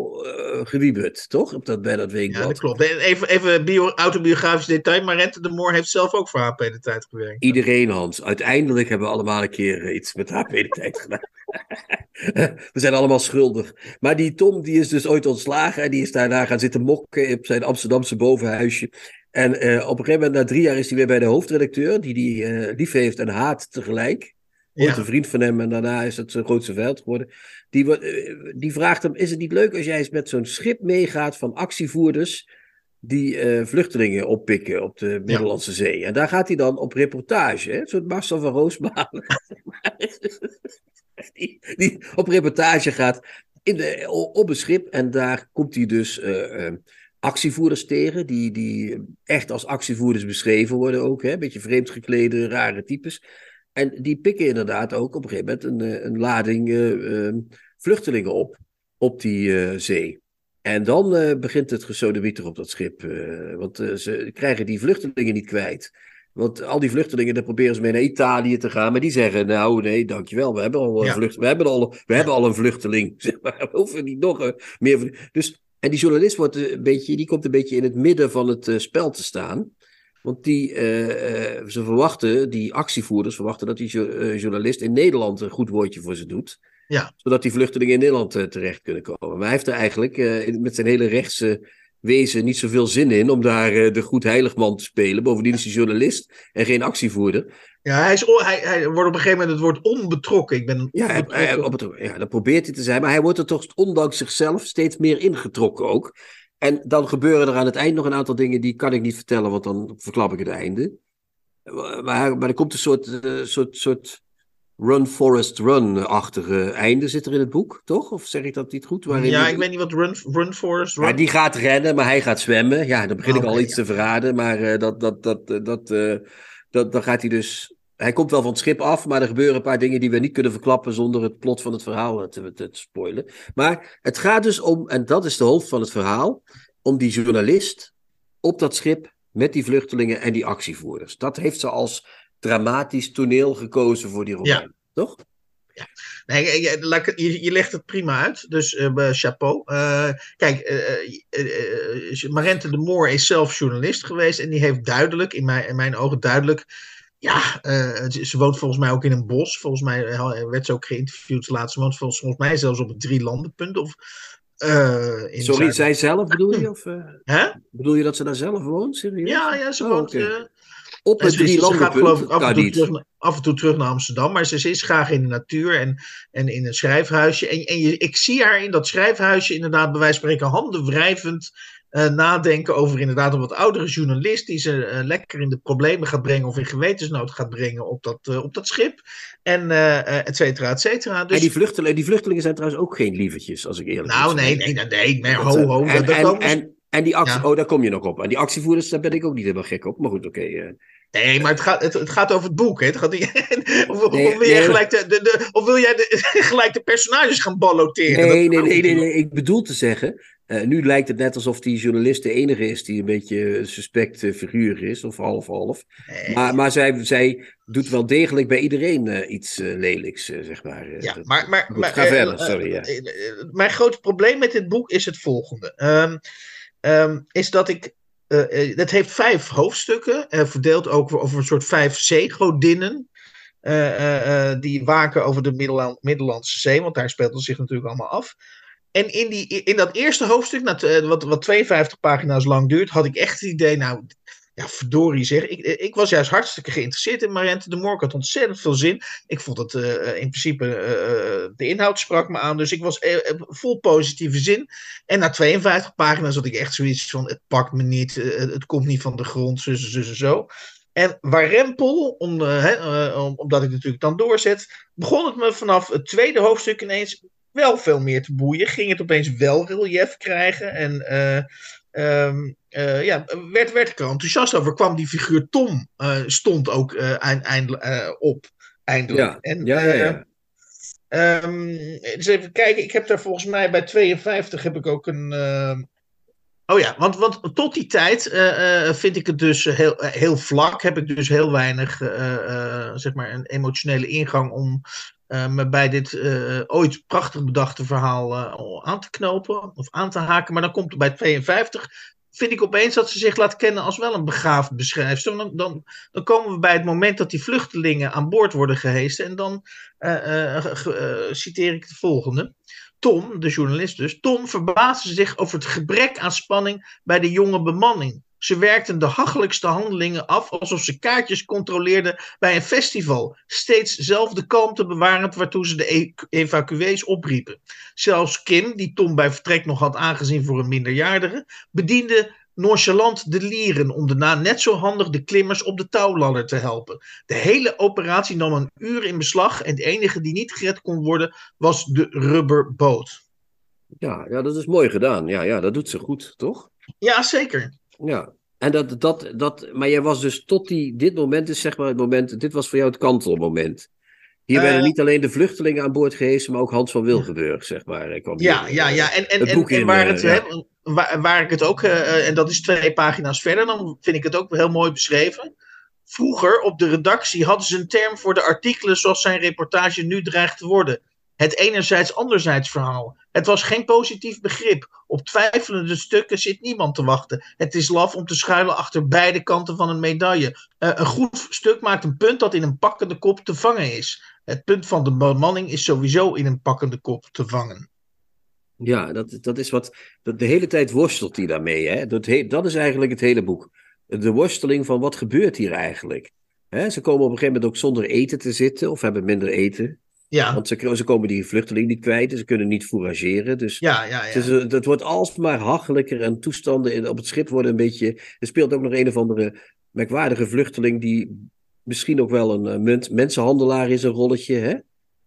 Speaker 3: gewieberd, toch? Op dat, bij dat
Speaker 2: Ja,
Speaker 3: weekblad.
Speaker 2: dat klopt. En Even, even bio, autobiografisch detail, maar Rente de Moor heeft zelf ook voor HP de tijd gewerkt.
Speaker 3: Iedereen, Hans. Uiteindelijk hebben we allemaal een keer eh, iets met HP de tijd gedaan. we zijn allemaal schuldig. Maar die Tom, die is dus ooit ontslagen. En die is daarna gaan zitten mokken op zijn Amsterdamse bovenhuisje. En op een gegeven moment, na drie jaar, is hij weer bij de hoofdredacteur. Die hij lief heeft en haat tegelijk. Ooit een vriend van hem en daarna is het zijn grootste vijand geworden. Die, eh, die vraagt hem: Is het niet leuk als jij eens met zo'n schip meegaat van actievoerders. die eh, vluchtelingen oppikken op de Middellandse Zee? En daar gaat hij dan op reportage, hè? een soort Marcel van Roosmalen. die, die op reportage gaat in de, op een schip. En daar komt hij dus eh, actievoerders tegen. Die, die echt als actievoerders beschreven worden ook. Hè? Beetje vreemd geklede, rare types. En die pikken inderdaad ook op een gegeven moment een, eh, een lading eh, eh, vluchtelingen op. Op die eh, zee. En dan begint het gesodemieter op dat schip. want ze krijgen die vluchtelingen niet kwijt. Want al die vluchtelingen, daar proberen ze mee naar Italië te gaan. Maar die zeggen, nou nee, dankjewel. We hebben al een,
Speaker 2: Ja.
Speaker 3: vlucht, we hebben al, we hebben al een vluchteling. Zeg maar, we hoeven niet nog meer. Dus, en die journalist wordt een beetje, die komt een beetje in het midden van het spel te staan. Want die, eh, eh, ze verwachten, die actievoerders verwachten dat die eh, journalist in Nederland een goed woordje voor ze doet.
Speaker 2: Ja.
Speaker 3: Zodat die vluchtelingen in Nederland terecht kunnen komen. Maar hij heeft er eigenlijk met zijn hele rechtse wezen niet zoveel zin in om daar de goed heiligman te spelen. Bovendien is hij journalist en geen actievoerder.
Speaker 2: Ja, hij, is, hij, hij wordt op een gegeven moment het woord onbetrokken. Ik ben
Speaker 3: Ja, hij,
Speaker 2: onbetrokken-
Speaker 3: hij- op het, ja, dat probeert hij te zijn, maar hij wordt er toch ondanks zichzelf steeds meer ingetrokken ook. En dan gebeuren er aan het eind nog een aantal dingen die kan ik niet vertellen, want dan verklap ik het einde. Maar, maar er komt een soort, eh, soort, soort Run Forest Run-achtige einde zit er in het boek, toch? Of zeg ik dat niet goed? Waarin
Speaker 2: ja,
Speaker 3: die-
Speaker 2: ik weet niet wat Run, run Forest. Run.
Speaker 3: ja, die gaat rennen, maar hij gaat zwemmen. Ja, dan begin ik
Speaker 2: Oké,
Speaker 3: al iets
Speaker 2: ja.
Speaker 3: te verraden. Maar eh, dat, dat, dat, eh, dat, dat, dan gaat hij dus. Hij komt wel van het schip af, maar er gebeuren een paar dingen die we niet kunnen verklappen zonder het plot van het verhaal eh, te, te, te spoilen. Maar het gaat dus om, en dat is de hoofd van het verhaal, om die journalist op dat schip met die vluchtelingen en die actievoerders. Dat heeft ze als dramatisch toneel gekozen voor die roman.
Speaker 2: Ja.
Speaker 3: Toch?
Speaker 2: Nee, je, legt het prima uit, dus eh, chapeau. Eh, kijk, Marente de Moor is zelf journalist geweest en die heeft duidelijk, in mijn, in mijn ogen duidelijk, ja, eh, ze, woont volgens mij ook in een bos. Volgens mij eh, werd ze ook geïnterviewd laatst. Ze woont volgens, mij zelfs op het drie landenpunt. Of, eh, in
Speaker 3: Sorry,
Speaker 2: Zuid-
Speaker 3: zij zelf bedoel je? Of,
Speaker 2: Hè?
Speaker 3: bedoel je dat ze daar zelf woont? Serieus?
Speaker 2: Ja, ja, ze
Speaker 3: Oh,
Speaker 2: woont...
Speaker 3: Op het
Speaker 2: ze, is-
Speaker 3: drie
Speaker 2: ze gaat geloof ik af en, toe terug, naar- af en toe terug naar Amsterdam. Maar ze is graag in de natuur en, en in een schrijfhuisje. En, en je, ik zie haar in dat schrijfhuisje inderdaad bij wijze van spreken handen wrijvend eh, nadenken over inderdaad een wat oudere journalist die ze eh, lekker in de problemen gaat brengen of in gewetensnood gaat brengen op dat, eh, op dat schip. En et cetera, et cetera. Dus,
Speaker 3: En die vluchtelingen, die vluchtelingen zijn trouwens ook geen lievertjes, als ik eerlijk
Speaker 2: nou,
Speaker 3: moet
Speaker 2: nee, nee, nee, nee, ho, ho.
Speaker 3: En, en,
Speaker 2: ze-
Speaker 3: en, en die actie,
Speaker 2: Ja.
Speaker 3: oh, daar kom je nog op. En die actievoerders, daar ben ik ook niet helemaal gek op. Maar goed, oké.
Speaker 2: Nee, maar het gaat, het, het gaat over het boek. Hè? Het gaat niet, of, of
Speaker 3: Nee,
Speaker 2: wil jij gelijk de, de, de- of wil jij de, gelijk de personages gaan balloteren?
Speaker 3: Nee, nee, nee, nee. Ik bedoel te zeggen, eh, nu lijkt het net alsof die journalist de enige is die een beetje een suspect eh, figuur is, of half-half.
Speaker 2: Nee.
Speaker 3: Maar, maar zij, zij doet wel degelijk bij iedereen eh, iets lelijks, zeg maar.
Speaker 2: Ja,
Speaker 3: Dat-
Speaker 2: maar, maar,
Speaker 3: ga verder, sorry, ja.
Speaker 2: Mijn grote probleem met dit boek is het volgende. Ehm, ehm, is dat ik. het heeft vijf hoofdstukken, verdeeld ook over een soort vijf zeegodinnen. die waken over de Middelland, Middellandse Zee, want daar speelt het zich natuurlijk allemaal af. En in, die, in dat eerste hoofdstuk, nou, wat, wat 52 pagina's lang duurt, had ik echt het idee, nou, ja, verdorie zeg. Ik, ik was juist hartstikke geïnteresseerd in Mariette de Moor. Ik had ontzettend veel zin. Ik vond het uh, in principe, de inhoud sprak me aan. Dus ik was vol positieve zin. En na 52 pagina's had ik echt zoiets van, het pakt me niet. het komt niet van de grond, zo, zo, zo, zo. En waar Rempel, om, omdat ik natuurlijk dan doorzet, begon het me vanaf het tweede hoofdstuk ineens wel veel meer te boeien. Ging het opeens wel relief krijgen. En um, uh, ja, werd, werd ik er enthousiast over. Kwam die figuur Tom, uh, stond ook uh, eind, eind, op, eindelijk.
Speaker 3: Ja, en, ja, ja,
Speaker 2: ja. Um, dus even kijken, ik heb daar volgens mij bij 52 heb ik ook een... Oh ja, want, want tot die tijd vind ik het dus heel, heel vlak. Heb ik dus heel weinig, zeg maar, een emotionele ingang om me bij dit ooit prachtig bedachte verhaal aan te knopen of aan te haken. Maar dan komt er bij 52 vind ik opeens dat ze zich laat kennen als wel een begaafd beschrijfster. Dan, dan, dan komen we bij het moment dat die vluchtelingen aan boord worden gehezen. En dan uh, citeer ik het volgende. Tom, de journalist dus, Tom verbaasde zich over het gebrek aan spanning bij de jonge bemanning. Ze werkten de hachelijkste handelingen af alsof ze kaartjes controleerden bij een festival. Steeds zelf de kalmte bewarend waartoe ze de e evacuees opriepen. Zelfs Kim, die Tom bij vertrek nog had aangezien voor een minderjarige, bediende nonchalant de lieren om daarna net zo handig de klimmers op de touwladder te helpen. De hele operatie nam een uur in beslag en het enige die niet gered kon worden was de rubberboot.
Speaker 3: Ja, ja, dat is mooi gedaan. Ja, ja, dat doet ze goed, toch?
Speaker 2: Ja, zeker.
Speaker 3: Ja, en dat, dat, dat, maar jij was dus tot die, dit moment is zeg maar het moment, dit was voor jou het kantelmoment. Hier werden
Speaker 2: Uh,
Speaker 3: niet alleen de vluchtelingen aan boord gehezen, maar ook Hans van Wilgenburg, zeg maar. Kwam
Speaker 2: Ja,
Speaker 3: hier,
Speaker 2: ja,
Speaker 3: eh,
Speaker 2: ja. En, en,
Speaker 3: het
Speaker 2: en,
Speaker 3: boek
Speaker 2: en
Speaker 3: in,
Speaker 2: waar,
Speaker 3: eh,
Speaker 2: het,
Speaker 3: ja.
Speaker 2: waar, waar ik het ook, eh, en dat is twee pagina's verder, dan vind ik het ook heel mooi beschreven. Vroeger op de redactie hadden ze een term voor de artikelen zoals zijn reportage nu dreigt te worden. Het enerzijds-anderzijds verhaal. Het was geen positief begrip. Op twijfelende stukken zit niemand te wachten. Het is laf om te schuilen achter beide kanten van een medaille. Eh, een goed stuk maakt een punt dat in een pakkende kop te vangen is. Het punt van de bemanning is sowieso in een pakkende kop te vangen.
Speaker 3: Ja, dat, dat is wat. Dat, de hele tijd worstelt hij daarmee. Hè? Dat, dat is eigenlijk het hele boek. De worsteling van wat gebeurt hier eigenlijk. Ze komen op een gegeven moment ook zonder eten te zitten, of hebben minder eten.
Speaker 2: Ja,
Speaker 3: Want ze, ze komen die vluchteling niet kwijt, en ze kunnen niet fourageren. Dus
Speaker 2: ja, ja. ja.
Speaker 3: Dus, eh, dat wordt alsmaar hachelijker en toestanden in, op het schip worden een beetje. Er speelt ook nog een of andere merkwaardige vluchteling die misschien ook wel een eh, munt, mensenhandelaar is, een rolletje. Hè?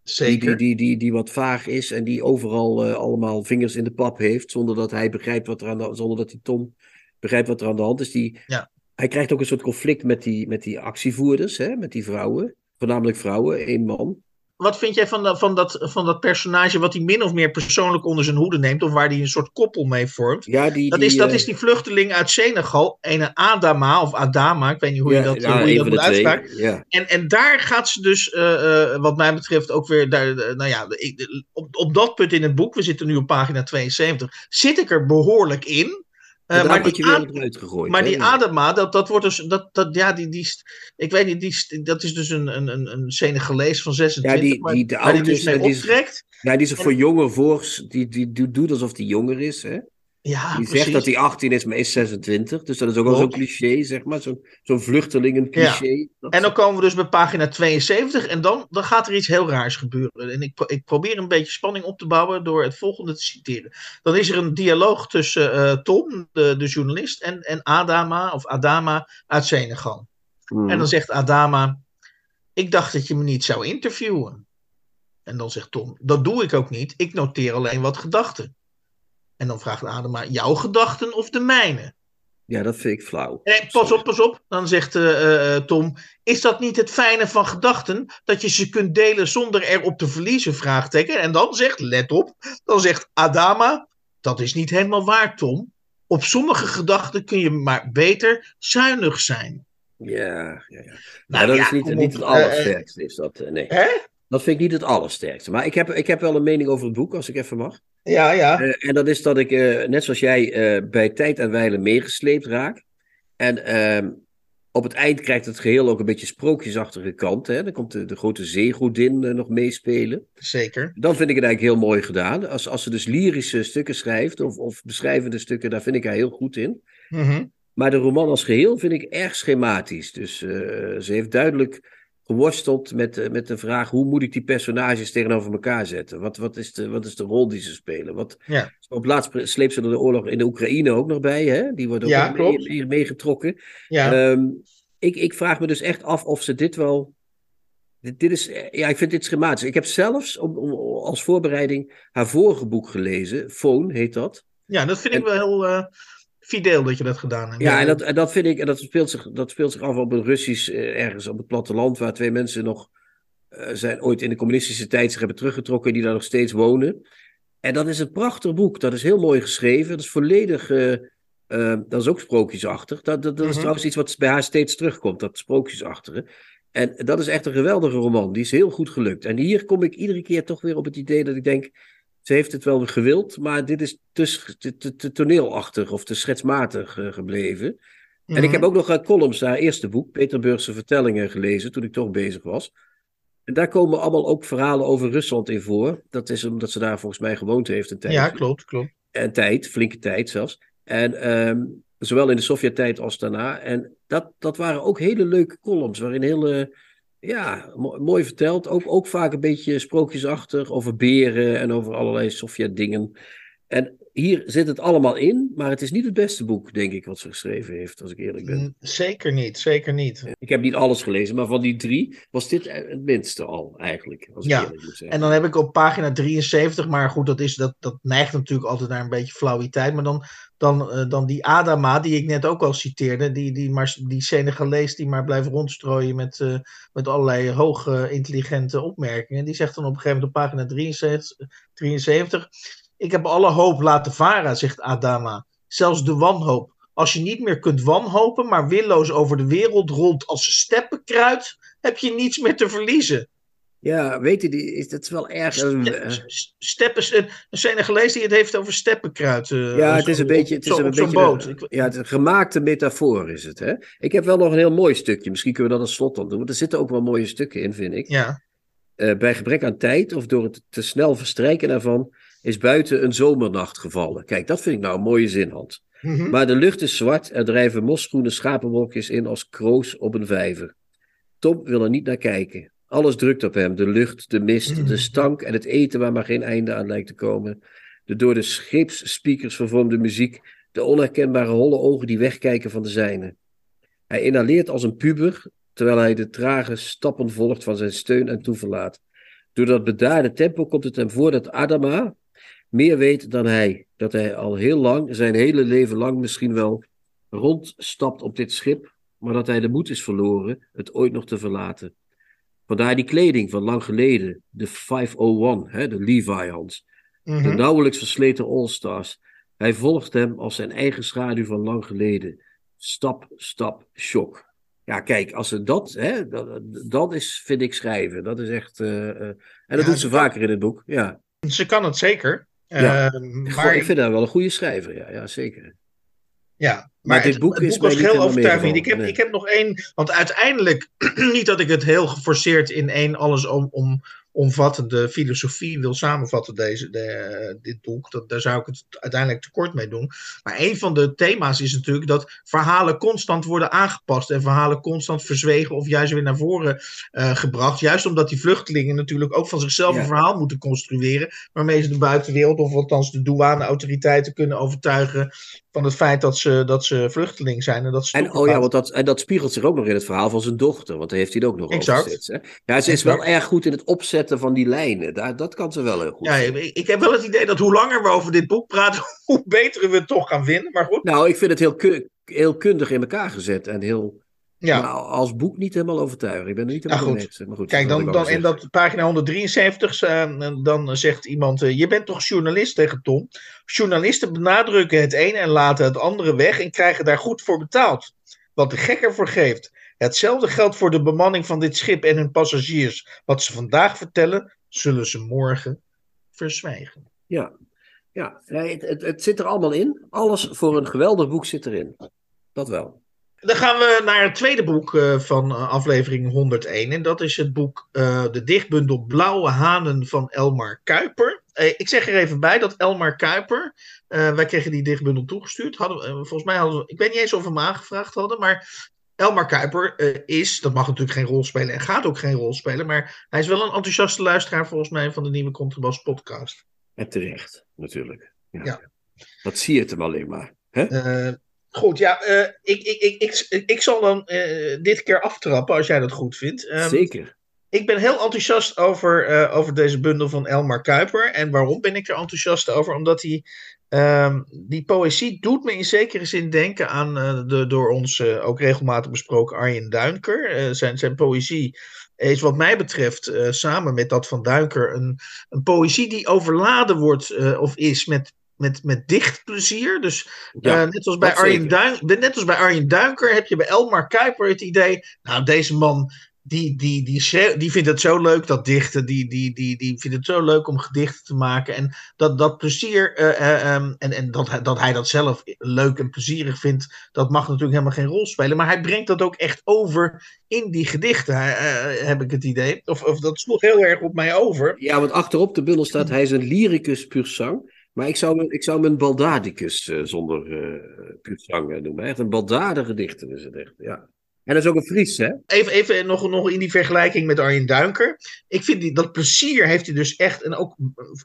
Speaker 2: Zeker.
Speaker 3: die, die, die, die wat vaag is en die overal eh, allemaal vingers in de pap heeft, zonder dat hij begrijpt wat er aan de, zonder dat die Tom begrijpt wat er aan de hand is. Die,
Speaker 2: Ja.
Speaker 3: Hij krijgt ook een soort conflict met die, met die actievoerders, hè? met die vrouwen. Voornamelijk vrouwen, één man.
Speaker 2: Wat vind jij van, dat- van, dat, van dat personage wat hij min of meer persoonlijk onder zijn hoede neemt, of waar hij een soort koppel mee vormt?
Speaker 3: Ja, die,
Speaker 2: Dat,
Speaker 3: die,
Speaker 2: is, dat
Speaker 3: eh,
Speaker 2: is die vluchteling uit Senegal, een Adama of Adama, ik weet niet hoe je dat,
Speaker 3: ja,
Speaker 2: hoe je dat moet uitspraken.
Speaker 3: Ja.
Speaker 2: En, en daar gaat ze dus, eh, eh, wat mij betreft, ook weer. Daar, nou ja, ik, op, op dat punt in het boek, we zitten nu op pagina 72, zit ik er behoorlijk in.
Speaker 3: En
Speaker 2: maar die,
Speaker 3: je weer eruit gegooid.
Speaker 2: maar
Speaker 3: hè?
Speaker 2: die Adama, dat, dat wordt dus. Dat, dat, ja, die, die, ik weet niet, die, dat is dus een, een, een, een Senegalees van 26.
Speaker 3: Ja, die-
Speaker 2: maar-
Speaker 3: die de
Speaker 2: waar die dus
Speaker 3: is
Speaker 2: mee
Speaker 3: die is-
Speaker 2: optrekt.
Speaker 3: Ja, die zich voor jonger voor, die, die, doet- doet alsof hij jonger is. Hè?
Speaker 2: Ja,
Speaker 3: Die
Speaker 2: precies.
Speaker 3: zegt dat hij 18 is, maar is 26. Dus dat is ook wel zo'n cliché, zeg maar. Zo'n zo'n vluchtelingen cliché. Dat-
Speaker 2: En dan komen we dus bij pagina 72 en dan, dan gaat er iets heel raars gebeuren. En ik, ik probeer een beetje spanning op te bouwen door het volgende te citeren. Dan is er een dialoog tussen eh, Tom, de, de journalist, en, en Adama, of Adama uit Senegal.
Speaker 3: Hmm.
Speaker 2: En dan zegt Adama, ik dacht dat je me niet zou interviewen. En dan zegt Tom, dat doe ik ook niet, ik noteer alleen wat gedachten. En dan vraagt Adama, jouw gedachten of de mijne?
Speaker 3: Ja, dat vind ik flauw.
Speaker 2: Nee, pas op, pas op. Dan zegt eh, eh, Tom: Is dat niet het fijne van gedachten? Dat je ze kunt delen zonder erop te verliezen? Vraagteken. En dan zegt, let op, dan zegt Adama: Dat is niet helemaal waar, Tom. Op sommige gedachten kun je maar beter zuinig zijn.
Speaker 3: Ja, ja, ja.
Speaker 2: Nou
Speaker 3: dat
Speaker 2: ja,
Speaker 3: is niet, niet het
Speaker 2: eh,
Speaker 3: allersterkste, is dat. eh, nee.
Speaker 2: Hè?
Speaker 3: Dat vind ik niet het allersterkste. Maar ik heb, ik heb wel een mening over het boek, als ik even mag.
Speaker 2: Ja, ja.
Speaker 3: Eh, en dat is dat ik, eh, net zoals jij, eh, bij tijd en wijle meegesleept raak. En ehm, op het eind krijgt het geheel ook een beetje sprookjesachtige kant. Hè? Dan komt de, de grote zeegodin nog meespelen.
Speaker 2: Zeker.
Speaker 3: Dan vind ik het eigenlijk heel mooi gedaan. Als, als ze dus lyrische stukken schrijft of, of beschrijvende stukken, daar vind ik haar heel goed in.
Speaker 2: Mm
Speaker 3: Maar de roman als geheel vind ik erg schematisch. Dus ze heeft duidelijk geworsteld met, uh, met de vraag: hoe moet ik die personages tegenover elkaar zetten? Wat, wat, is, de, wat is de rol die ze spelen? Wat,
Speaker 2: ja.
Speaker 3: Op laatst sleept ze er de oorlog in de Oekraïne ook nog bij. Hè? Die wordt ook
Speaker 2: ja,
Speaker 3: mee, meegetrokken.
Speaker 2: Ja.
Speaker 3: Um, ik, ik vraag me dus echt af of ze dit wel. Dit, dit, is, ja, ik vind dit schematisch. Ik heb zelfs om, om, als voorbereiding haar vorige boek gelezen. Phone heet dat.
Speaker 2: Ja, dat vind en, ik wel heel uh, fideel dat je dat gedaan hebt.
Speaker 3: Ja, en dat, en dat vind ik. En dat speelt zich, dat speelt zich af op een Russisch. Uh, ergens op het platteland. Waar twee mensen nog. Uh, zijn ooit in de communistische tijd zich hebben teruggetrokken. Die daar nog steeds wonen. En dat is een prachtig boek. Dat is heel mooi geschreven. Dat is volledig. Uh, dat is ook sprookjesachtig. Dat, dat, dat
Speaker 2: Mhm.
Speaker 3: is trouwens iets wat bij haar steeds terugkomt. Dat sprookjesachtige. En dat is echt een geweldige roman. Die is heel goed gelukt. En hier kom ik iedere keer toch weer op het idee dat ik denk. Ze heeft het wel gewild, maar dit is te, te, te, te toneelachtig of te schetsmatig uh, gebleven.
Speaker 2: Mhm.
Speaker 3: En ik heb ook nog uh, columns haar eerste boek, Peterburgse Vertellingen, gelezen toen ik toch bezig was. En daar komen allemaal ook verhalen over Rusland in voor. Dat is omdat ze daar volgens mij gewoond heeft een tijd.
Speaker 2: Ja, klopt, klopt.
Speaker 3: En tijd, flinke tijd zelfs. En um, zowel in de Sovjet-tijd als daarna. En dat, dat waren ook hele leuke columns, waarin hele, ja, mo mooi verteld. Ook, ook vaak een beetje sprookjesachtig over beren en over allerlei Sovjet-dingen. En hier zit het allemaal in, maar het is niet het beste boek, denk ik, wat ze geschreven heeft, als ik eerlijk ben.
Speaker 2: Zeker niet, zeker niet.
Speaker 3: Ik heb niet alles gelezen, maar van die drie was dit het minste al, eigenlijk. Als ik
Speaker 2: ja,
Speaker 3: eerlijk moet
Speaker 2: en dan heb ik op pagina 73, maar goed, dat, is, dat, dat neigt natuurlijk altijd naar een beetje flauwiteit. Maar dan, dan, uh, dan die Adama, die ik net ook al citeerde, die, die, maar, die Senegalees die maar blijft rondstrooien met, uh, met allerlei hoge intelligente opmerkingen. Die zegt dan op een gegeven moment op pagina 73, 73 ik heb alle hoop laten varen, zegt Adama. Zelfs de wanhoop. Als je niet meer kunt wanhopen, maar willoos over de wereld rolt als steppenkruid, heb je niets meer te verliezen.
Speaker 3: Ja, weet je, die, is, dat is wel erg.
Speaker 2: Ste steppen, een Senegalees die het heeft over steppenkruid. Uh,
Speaker 3: ja, het is een beetje. Het is een beetje
Speaker 2: boot.
Speaker 3: Een, ja, het is een gemaakte metafoor is het. Hè? Ik heb wel nog een heel mooi stukje. Misschien kunnen we dat als slot dan doen. Want er zitten ook wel mooie stukken in, vind ik.
Speaker 2: Ja.
Speaker 3: Uh, bij gebrek aan tijd of door het te snel verstrijken daarvan is buiten een zomernacht gevallen. Kijk, dat vind ik nou een mooie zin, Hans.
Speaker 2: Mhm.
Speaker 3: Mm -hmm. Maar de lucht is zwart, er drijven mosgroene schapenwolkjes in als kroos op een vijver. Tom wil er niet naar kijken. Alles drukt op hem, de lucht, de mist,
Speaker 2: Mhm.
Speaker 3: de stank en het eten waar maar geen einde aan lijkt te komen. De door de scheepsspeakers vervormde muziek, de onherkenbare holle ogen die wegkijken van de zijne. Hij inhaleert als een puber, terwijl hij de trage stappen volgt van zijn steun en toeverlaat. Door dat bedaarde tempo komt het hem voor dat Adama meer weet dan hij. Dat hij al heel lang, zijn hele leven lang misschien wel, rondstapt op dit schip, maar dat hij de moed is verloren het ooit nog te verlaten. Vandaar die kleding van lang geleden, de 501, hè, de Levi-Hans,
Speaker 2: Mhm.
Speaker 3: mm -hmm. de nauwelijks versleten All-Stars. Hij volgt hem als zijn eigen schaduw van lang geleden. Stap, stap, shock. Ja, kijk, als ze dat, hè, dat, dat is, vind ik, schrijven. Dat is echt. Uh, uh, en dat
Speaker 2: Ja,
Speaker 3: doet ze vaker in het boek. Ja.
Speaker 2: Ze kan het zeker.
Speaker 3: Ja.
Speaker 2: Eh,
Speaker 3: Maar ik vind haar wel een goede schrijver. Ja, ja zeker.
Speaker 2: Ja, maar,
Speaker 3: Maar dit
Speaker 2: het,
Speaker 3: boek
Speaker 2: het
Speaker 3: is
Speaker 2: boek was
Speaker 3: niet
Speaker 2: heel overtuigend. Ik heb, ik heb nog één, want uiteindelijk, niet dat ik het heel geforceerd in één alles om, om, omvattende filosofie wil samenvatten, deze, de, eh, dit boek. Dat, daar zou ik het uiteindelijk tekort mee doen. Maar een van de thema's is natuurlijk dat verhalen constant worden aangepast en verhalen constant verzwegen of juist weer naar voren eh, gebracht. Juist omdat die vluchtelingen natuurlijk ook van zichzelf
Speaker 3: Ja.
Speaker 2: een verhaal moeten construeren, waarmee ze de buitenwereld of althans de douaneautoriteiten kunnen overtuigen van het feit dat ze, dat ze vluchteling zijn. En, dat ze
Speaker 3: En, oh ja, want dat, en dat spiegelt zich ook nog in het verhaal van zijn dochter. Want daar heeft hij het ook nog
Speaker 2: Exact.
Speaker 3: over steeds. Hè? Ja, ze is wel erg goed in het opzetten van die lijnen. Daar, dat kan ze wel heel goed.
Speaker 2: ja, ik, heb wel het idee dat hoe langer we over dit boek praten, hoe beter we het toch gaan vinden. Maar goed,
Speaker 3: Nou, ik vind het heel, heel kundig in elkaar gezet. En heel,
Speaker 2: ja.
Speaker 3: maar als boek niet helemaal overtuigend. Ik ben er niet helemaal
Speaker 2: goed.
Speaker 3: mee eens. Maar goed,
Speaker 2: Kijk, dan, dan in dat pagina 173, eh, dan zegt iemand: eh, Je bent toch journalist tegen Tom? Journalisten benadrukken het ene en laten het andere weg en krijgen daar goed voor betaald. Wat de gek ervoor geeft. Hetzelfde geldt voor de bemanning van dit schip en hun passagiers. Wat ze vandaag vertellen, zullen ze morgen verzwijgen.
Speaker 3: Ja, ja nee, het, het, het zit er allemaal in. Alles voor een geweldig boek zit erin. Dat wel.
Speaker 2: Dan gaan we naar het tweede boek uh, van uh, aflevering 101. En dat is het boek uh, De dichtbundel Blauwe Hanen van Elmar Kuiper. ik zeg er even bij dat Elmar Kuiper. wij kregen die dichtbundel toegestuurd. Hadden, volgens mij hadden we. Ik weet niet eens of we hem aangevraagd hadden. Maar Elmar Kuiper is. Dat mag natuurlijk geen rol spelen. En gaat ook geen rol spelen. Maar hij is wel een enthousiaste luisteraar volgens mij van de nieuwe Contrabas podcast.
Speaker 3: En terecht, natuurlijk. Ja. ja. Dat zie je het hem alleen maar. Hè?
Speaker 2: Goed, ja, uh, ik, ik, ik, ik, ik zal dan dit keer aftrappen als jij dat goed vindt.
Speaker 3: Um, Zeker.
Speaker 2: Ik ben heel enthousiast over, over deze bundel van Elmar Kuiper. En waarom ben ik er enthousiast over? Omdat hij, um, die poëzie doet me in zekere zin denken aan de door ons ook regelmatig besproken Arjen Duinker. zijn, zijn poëzie is wat mij betreft samen met dat van Duinker een, een poëzie die overladen wordt of is met met, met dicht plezier. Dus ja, uh, net, als bij Arjen Duin, net als bij Arjen Duinker heb je bij Elmar Kuiper het idee. Nou, deze man die, die, die, die vindt het zo leuk, dat dichten. Die, die, die, die vindt het zo leuk om gedichten te maken. En dat, dat plezier, uh, um, en, en dat, dat hij dat zelf leuk en plezierig vindt, dat mag natuurlijk helemaal geen rol spelen. Maar hij brengt dat ook echt over in die gedichten, uh, heb ik het idee. Of, of dat sloeg heel erg op mij over.
Speaker 3: Ja, want achterop de bundel staat: hij is een lyricus puur zang. Maar ik zou, ik zou hem een baldadicus zonder uh, noemen. Echt een baldadige dichter is het echt, ja. En dat is ook een Fries, hè?
Speaker 2: Even, even nog, nog in die vergelijking met Arjen Duinker. Ik vind die, dat plezier heeft hij dus echt. En ook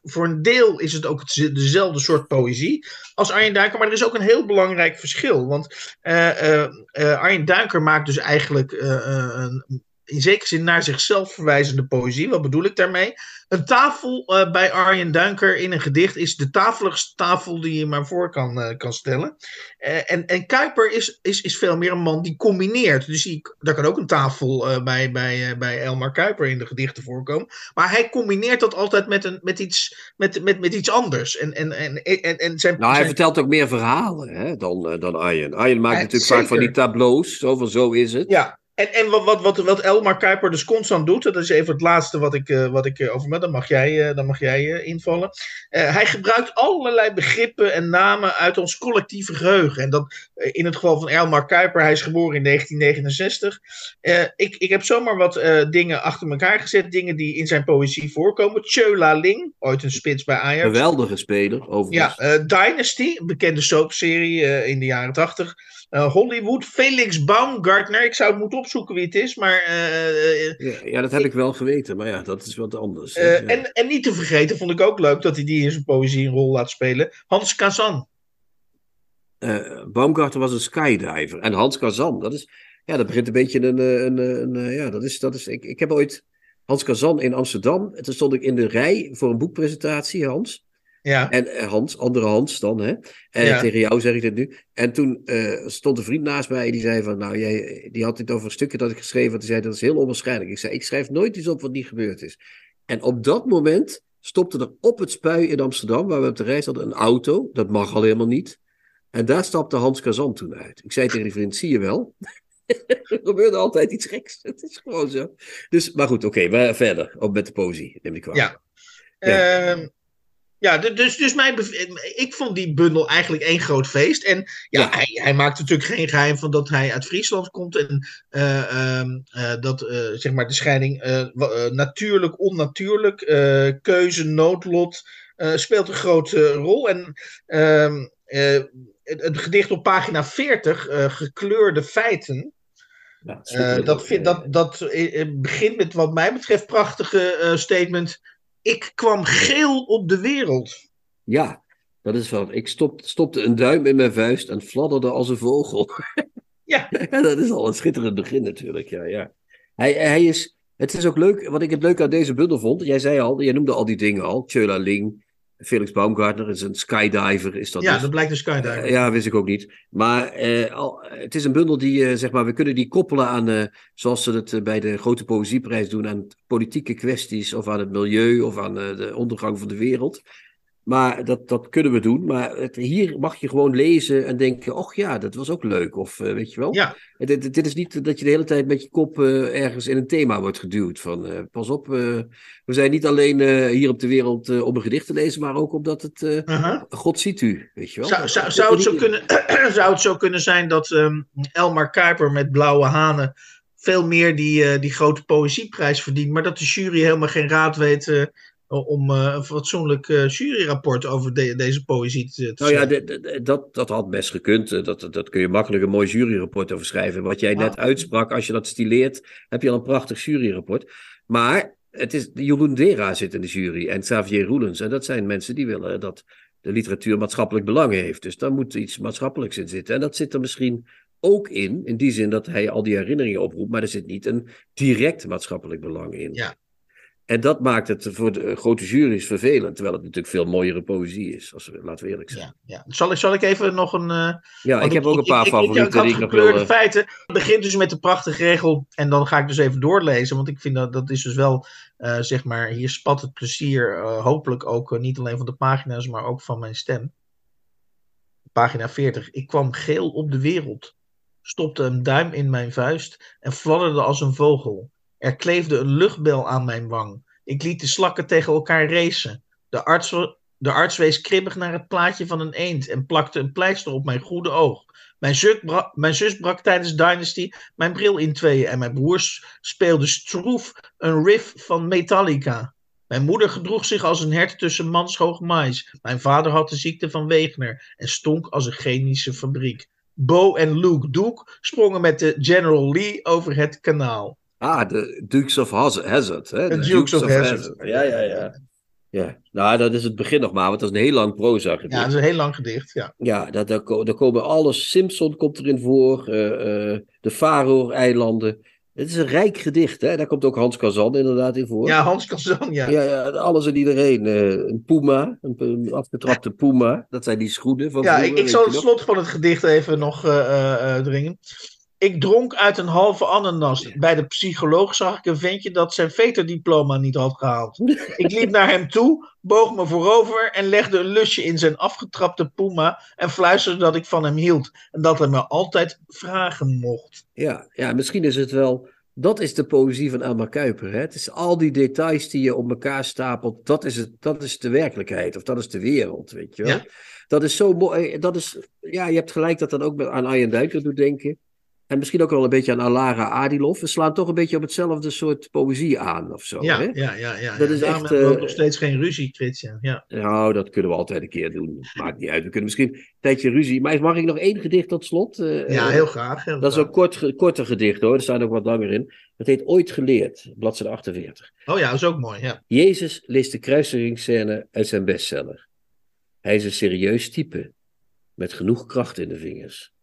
Speaker 2: voor een deel is het ook dezelfde soort poëzie als Arjen Duinker. Maar er is ook een heel belangrijk verschil. Want uh, uh, Arjen Duinker maakt dus eigenlijk een in zekere zin naar zichzelf verwijzende poëzie. Wat bedoel ik daarmee? Een tafel uh, bij Arjen Duinker in een gedicht is de tafeligste tafel die je maar voor kan, uh, kan stellen. Uh, en, en Kuiper is, is, is veel meer een man die combineert. Dus die, daar kan ook een tafel bij, bij, bij Elmar Kuiper in de gedichten voorkomen. Maar hij combineert dat altijd met, een, met, iets, met, met, met iets anders. En, en, en, en, en zijn,
Speaker 3: nou, hij
Speaker 2: zijn...
Speaker 3: vertelt ook meer verhalen hè, dan, dan Arjen. Arjen maakt natuurlijk vaak van die tableaus. Zo van zo is het.
Speaker 2: Ja, en, en wat, wat, wat, Elmar Kuiper dus constant doet, dat is even het laatste wat ik, uh, wat ik uh, over me, dan mag jij, uh, dan mag jij invallen. hij gebruikt allerlei begrippen en namen uit ons collectieve geheugen. En dat in het geval van Elmar Kuiper, hij is geboren in 1969. ik, ik heb zomaar wat dingen achter elkaar gezet, dingen die in zijn poëzie voorkomen. Tjöla Ling, ooit een spits bij Ajax.
Speaker 3: Geweldige speler, overigens.
Speaker 2: Ja, Dynasty, een bekende soapserie in de jaren 80. Uh, Hollywood, Felix Baumgartner. Ik zou het moeten opzoeken wie het is, maar... Uh,
Speaker 3: ja, ja, dat heb ik, ik wel geweten, maar ja, dat is wat anders.
Speaker 2: Ja. en, en niet te vergeten, vond ik ook leuk dat hij die in zijn poëzie een rol laat spelen. Hans Kazan.
Speaker 3: Baumgartner was een skydiver. En Hans Kazan, dat is... Ja, dat begint een beetje een... een, een, een ja, dat is... Dat is ik, ik heb ooit Hans Kazan in Amsterdam. En toen stond ik in de rij voor een boekpresentatie, Hans.
Speaker 2: Ja.
Speaker 3: En eh, Hans, andere Hans dan, hè? En tegen jou zeg ik dit nu. En toen uh, stond een vriend naast mij die zei van, nou, jij, die had dit over een stukje dat ik geschreven had. Die zei, dat is heel onwaarschijnlijk. Ik zei, ik schrijf nooit iets op wat niet gebeurd is. En op dat moment stopte er op het spui in Amsterdam, waar we op de reis hadden, een auto. Dat mag al helemaal niet. En daar stapte Hans Kazan toen uit. Ik zei tegen die vriend, zie je wel? er gebeurde altijd iets geks. Het is gewoon zo. Dus, maar goed, oké, okay, verder. Op met de poëzie, neem ik wel.
Speaker 2: Ja. ja. Uh, ja, dus, dus mijn ik vond die bundel eigenlijk één groot feest. En ja, Hij, hij maakt natuurlijk geen geheim van dat hij uit Friesland komt. En uh, uh, dat uh, zeg maar de scheiding natuurlijk, onnatuurlijk, keuze, noodlot speelt een grote rol. En ehm, het, gedicht op pagina 40, gekleurde feiten. Ja, dat, vind, dat, dat begint met wat mij betreft prachtige statement ik kwam geel op de wereld.
Speaker 3: Ja, dat is wel. Ik stop, stopte een duim in mijn vuist en fladderde als een vogel.
Speaker 2: Ja.
Speaker 3: ja dat is al een schitterend begin natuurlijk. Ja, ja. Hij, hij is, het is ook leuk, wat ik het leuk aan deze bundel vond. Jij zei al, jij noemde al die dingen al. Tjöla Ling, Felix Baumgartner is een skydiver. Is dat
Speaker 2: ja,
Speaker 3: dus?
Speaker 2: dat blijkt een skydiver.
Speaker 3: Uh, ja, wist ik ook niet. Maar uh, al, het is een bundel die, uh, zeg maar, we kunnen die koppelen aan, zoals ze het bij de grote poëzieprijs doen, aan politieke kwesties of aan het milieu of aan de ondergang van de wereld. Maar dat, dat kunnen we doen. Maar het, hier mag je gewoon lezen en denken: och ja, dat was ook leuk. Of uh, weet je wel.
Speaker 2: Ja.
Speaker 3: Dit, dit, is niet dat je de hele tijd met je kop uh, ergens in een thema wordt geduwd. Van uh, pas op, we zijn niet alleen hier op de wereld om een gedicht te lezen, maar ook omdat het. -huh. God ziet u. Weet je wel.
Speaker 2: Zou, zou, zou, het, zo kunnen, zou het zo kunnen zijn dat um, Elmar Kuiper met blauwe hanen veel meer die, die grote poëzieprijs verdient, maar dat de jury helemaal geen raad weet om uh, een fatsoenlijk uh, juryrapport over de, deze poëzie te, te
Speaker 3: Nou ja, de, de, dat, dat had best gekund. Dat, dat kun je makkelijk een mooi juryrapport over schrijven. Wat jij net uitsprak, als je dat stileert, heb je al een prachtig juryrapport. Maar het is, Jeroen Dera zit in de jury en Xavier Roelens. En dat zijn mensen die willen dat de literatuur maatschappelijk belang heeft. Dus daar moet iets maatschappelijks in zitten. En dat zit er misschien ook in, in die zin dat hij al die herinneringen oproept, maar er zit niet een direct maatschappelijk belang in.
Speaker 2: Ja,
Speaker 3: en dat maakt het voor de grote jury's vervelend, terwijl het natuurlijk veel mooiere poëzie is, als we, laten we eerlijk zijn.
Speaker 2: Ja, ja. Zal, ik, zal ik even nog een... Uh,
Speaker 3: ja, ik heb ook een paar ik, favorieten.
Speaker 2: Ik, ik, ik had gekleurde uh... feiten. Het begint dus met de prachtige regel, en dan ga ik dus even doorlezen, want ik vind dat dat is dus wel, uh, zeg maar, hier spat het plezier, hopelijk ook niet alleen van de pagina's, maar ook van mijn stem. Pagina 40. Ik kwam geel op de wereld, stopte een duim in mijn vuist en fladderde als een vogel. Er kleefde een luchtbel aan mijn wang. Ik liet de slakken tegen elkaar racen. De arts, de arts wees kribbig naar het plaatje van een eend en plakte een pleister op mijn goede oog. Mijn, zus brak tijdens Dynasty mijn bril in tweeën en mijn broers speelden stroef een riff van Metallica. Mijn moeder gedroeg zich als een hert tussen manshoog mais. Mijn vader had de ziekte van Wegener en stonk als een chemische fabriek. Bo en Luke Duke sprongen met de General Lee over het kanaal.
Speaker 3: Ah, de Dukes of Hazard. Hè?
Speaker 2: De, Dukes, of, Hazard.
Speaker 3: Ja, ja, ja. Ja, nou, dat is het begin nog maar, want dat is een heel lang proza gedicht.
Speaker 2: Ja, dat is een heel lang gedicht, ja.
Speaker 3: Ja, daar, daar, komen alles, Simpson komt erin voor, uh, uh, de Faroe-eilanden. Het is een rijk gedicht, hè. Daar komt ook Hans Kazan inderdaad in voor.
Speaker 2: Ja, Hans Kazan, ja.
Speaker 3: Ja, ja alles en iedereen. Uh, een puma, een, een, afgetrapte puma. Dat zijn die schoenen van
Speaker 2: Ja, vroeger, ik, ik zal het slot van het gedicht even nog dringen. Ik dronk uit een halve ananas. Bij de psycholoog zag ik een ventje dat zijn veterdiploma niet had gehaald. Ik liep naar hem toe, boog me voorover en legde een lusje in zijn afgetrapte puma en fluisterde dat ik van hem hield en dat hij me altijd vragen mocht.
Speaker 3: Ja, ja misschien is het wel. Dat is de poëzie van Elmar Kuiper. Hè? Het is al die details die je op elkaar stapelt. Dat is, het, dat is de werkelijkheid. Of dat is de wereld, weet je wel. Ja? Dat is zo mooi. Dat is, ja, je hebt gelijk dat dat ook aan Arjen Duiker doet denken. En misschien ook wel een beetje aan Alara Adilov. We slaan toch een beetje op hetzelfde soort poëzie aan of zo.
Speaker 2: Ja,
Speaker 3: hè?
Speaker 2: ja, ja, ja. Dat is echt. We uh, nog steeds geen ruzie, Christian. Ja.
Speaker 3: Nou, dat kunnen we altijd een keer doen. Maakt niet uit. We kunnen misschien een tijdje ruzie. Maar mag ik nog één gedicht tot slot?
Speaker 2: Uh, ja, heel graag. Heel
Speaker 3: dat
Speaker 2: graag.
Speaker 3: is ook kort, korter gedicht hoor. Er staat ook wat langer in. Het heet Ooit geleerd, bladzijde 48.
Speaker 2: Oh ja, dat is ook mooi. Ja.
Speaker 3: Jezus leest de kruiseringsscène uit zijn bestseller. Hij is een serieus type, met genoeg kracht in de vingers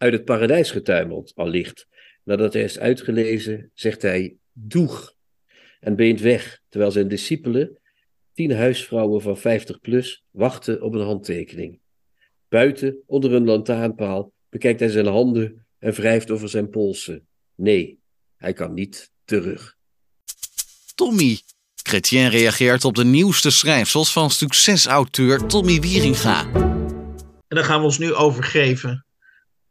Speaker 3: uit het paradijs getuimeld, allicht. Nadat hij is uitgelezen, zegt hij doeg en beent weg, terwijl zijn discipelen, tien huisvrouwen van 50 plus, wachten op een handtekening. Buiten, onder een lantaarnpaal, bekijkt hij zijn handen en wrijft over zijn polsen. Nee, hij kan niet terug.
Speaker 1: Tommy. Chrétien reageert op de nieuwste schrijfsels van succesauteur Tommy Wieringa.
Speaker 2: En dan gaan we ons nu overgeven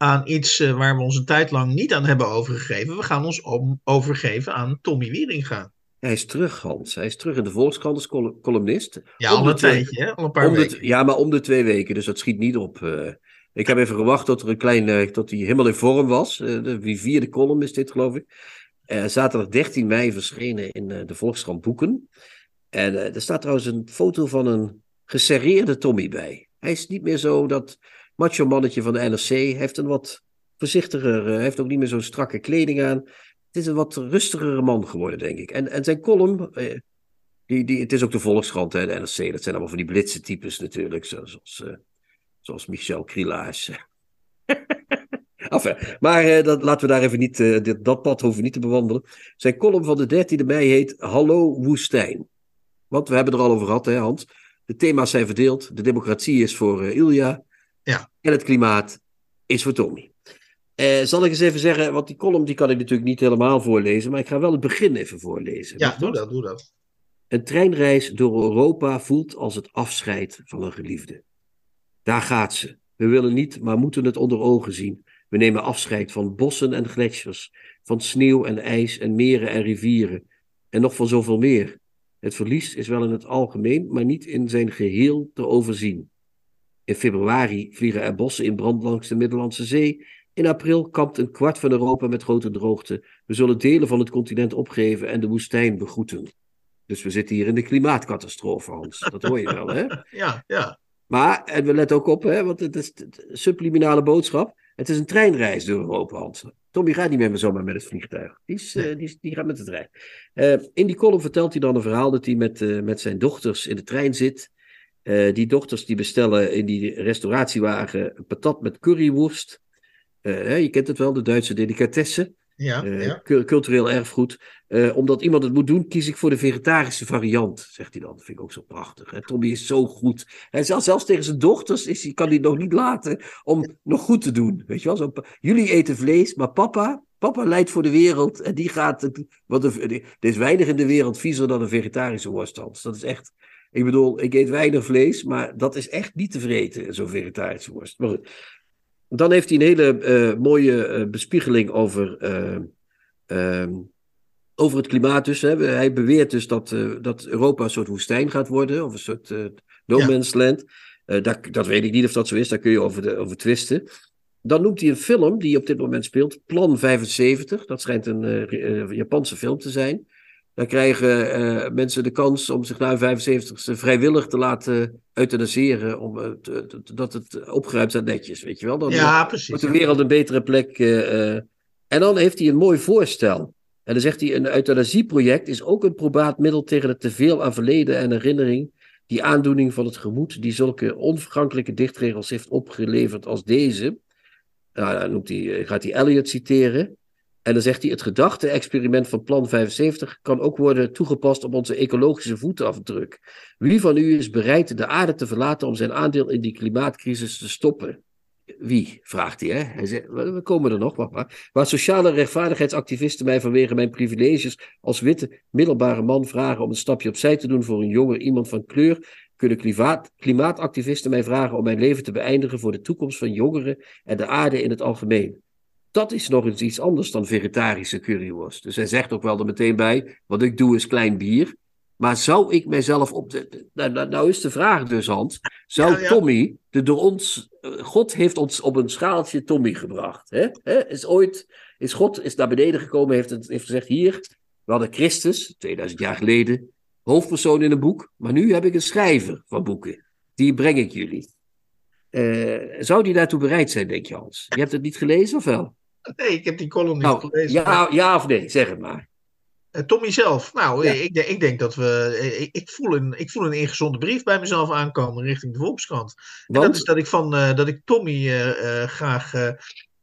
Speaker 2: aan iets uh, waar we ons een tijd lang niet aan hebben overgegeven. We gaan ons om, overgeven aan Tommy Wieringa.
Speaker 3: Hij is terug, Hans. Hij is terug in de Volkskrant als columnist.
Speaker 2: Ja, al een tijdje, hè? al een paar weken.
Speaker 3: ja, maar om de twee weken, dus dat schiet niet op. Uh, ik heb even gewacht tot er een klein, uh, tot hij helemaal in vorm was. de vierde column is dit, geloof ik. zaterdag 13 mei verschenen in de Volkskrant Boeken. En er staat trouwens een foto van een geserreerde Tommy bij. Hij is niet meer zo dat macho mannetje van de NRC. heeft een wat voorzichtiger, uh, heeft ook niet meer zo'n strakke kleding aan. Het is een wat rustigere man geworden, denk ik. En, en zijn column, uh, die, die, het is ook de Volkskrant, hè, de NRC. Dat zijn allemaal van die blitse types natuurlijk, zoals, uh, zoals Michel Krielaars. enfin, maar dat, laten we daar even niet, dit, dat pad hoeven niet te bewandelen. Zijn column van de 13e mei heet Hallo Woestijn. Want we hebben er al over gehad, hè Hans. De thema's zijn verdeeld. De democratie is voor Ilja.
Speaker 2: Ja.
Speaker 3: En het klimaat is voor Tommy. Uh, zal ik eens even zeggen, want die column die kan ik natuurlijk niet helemaal voorlezen, maar ik ga wel het begin even voorlezen.
Speaker 2: Ja, doe dat, doe dat.
Speaker 3: Een treinreis door Europa voelt als het afscheid van een geliefde. Daar gaat ze. We willen niet, maar moeten het onder ogen zien. We nemen afscheid van bossen en gletsjers, van sneeuw en ijs en meren en rivieren, en nog van zoveel meer. Het verlies is wel in het algemeen, maar niet in zijn geheel te overzien. In februari vliegen er bossen in brand langs de Middellandse Zee. In april kampt een kwart van Europa met grote droogte. We zullen delen van het continent opgeven en de woestijn begroeten. Dus we zitten hier in de klimaatcatastrofe, Hans. Dat hoor je wel, hè?
Speaker 2: Ja, ja.
Speaker 3: Maar, en we letten ook op, hè, want het is de subliminale boodschap. Het is een treinreis door Europa, Hans. Tommy gaat niet meer zomaar met het vliegtuig. Die, is, uh, die, die, gaat met de trein. Uh, in die column vertelt hij dan een verhaal dat hij met, uh, met zijn dochters in de trein zit. Die dochters die bestellen in die restauratiewagen een patat met curryworst. je kent het wel, de Duitse delicatesse.
Speaker 2: Ja, ja.
Speaker 3: Cultureel erfgoed. omdat iemand het moet doen, kies ik voor de vegetarische variant, zegt hij dan. Dat vind ik ook zo prachtig. Hè? Tommy is zo goed. Hij zelfs, zelfs tegen zijn dochters is, hij, kan hij nog niet laten om nog goed te doen. Weet je wel? Zo, jullie eten vlees, maar papa, papa leidt voor de wereld. En die gaat. Want er, er is weinig in de wereld viezer dan een vegetarische worst. Dat is echt. Ik bedoel, ik eet weinig vlees, maar dat is echt niet te vreten, zo'n vegetarische worst. Maar goed. Dan heeft hij een hele uh, mooie uh, bespiegeling over, uh, over het klimaat. Dus, hè. Hij beweert dus dat, dat Europa een soort woestijn gaat worden, of een soort no man's land. Dat, dat, weet ik niet of dat zo is, daar kun je over, de, over twisten. Dan noemt hij een film die op dit moment speelt, Plan 75. Dat schijnt een Japanse film te zijn. Dan krijgen uh, mensen de kans om zich na 75ste vrijwillig te laten euthanaseren. Om, uh, te, dat het opgeruimd staat netjes, weet je wel. Dan
Speaker 2: ja, precies.
Speaker 3: wordt de wereld een betere plek. Uh, en dan heeft hij een mooi voorstel. En dan zegt hij, een euthanasieproject is ook een probaat middel tegen het teveel aan verleden en herinnering. Die aandoening van het gemoed, die zulke onvergankelijke dichtregels heeft opgeleverd als deze. Nou, dan noemt hij, gaat hij Eliot citeren. En dan zegt hij: het gedachte-experiment van Plan 75 kan ook worden toegepast op onze ecologische voetafdruk. Wie van u is bereid de aarde te verlaten om zijn aandeel in die klimaatcrisis te stoppen? Wie? vraagt hij. Hè? Hij zegt: We komen er nog, papa. Waar sociale rechtvaardigheidsactivisten mij vanwege mijn privileges als witte middelbare man vragen om een stapje opzij te doen voor een jonger iemand van kleur, kunnen klimaat, klimaatactivisten mij vragen om mijn leven te beëindigen voor de toekomst van jongeren en de aarde in het algemeen. Dat is nog eens iets anders dan vegetarische curryworst. Dus hij zegt ook wel er meteen bij: wat ik doe is klein bier. Maar zou ik mijzelf op de. Nou, nou, nou is de vraag dus, Hans. Zou ja, ja. Tommy, de door ons. God heeft ons op een schaaltje Tommy gebracht. Hè? Hè? Is ooit. Is God is naar beneden gekomen, heeft, het, heeft gezegd: hier. We hadden Christus, 2000 jaar geleden. Hoofdpersoon in een boek. Maar nu heb ik een schrijver van boeken. Die breng ik jullie. Uh, zou die daartoe bereid zijn, denk je, Hans? Je hebt het niet gelezen of wel?
Speaker 2: Nee, ik heb die column niet
Speaker 3: nou,
Speaker 2: gelezen.
Speaker 3: Ja, ja of nee, zeg het maar.
Speaker 2: Uh, Tommy zelf. Nou, ja. ik, ik, denk dat we. Ik, ik, voel een, ik voel een ingezonde brief bij mezelf aankomen richting de Volkskrant. En dat is dat ik van uh, dat ik Tommy uh, graag.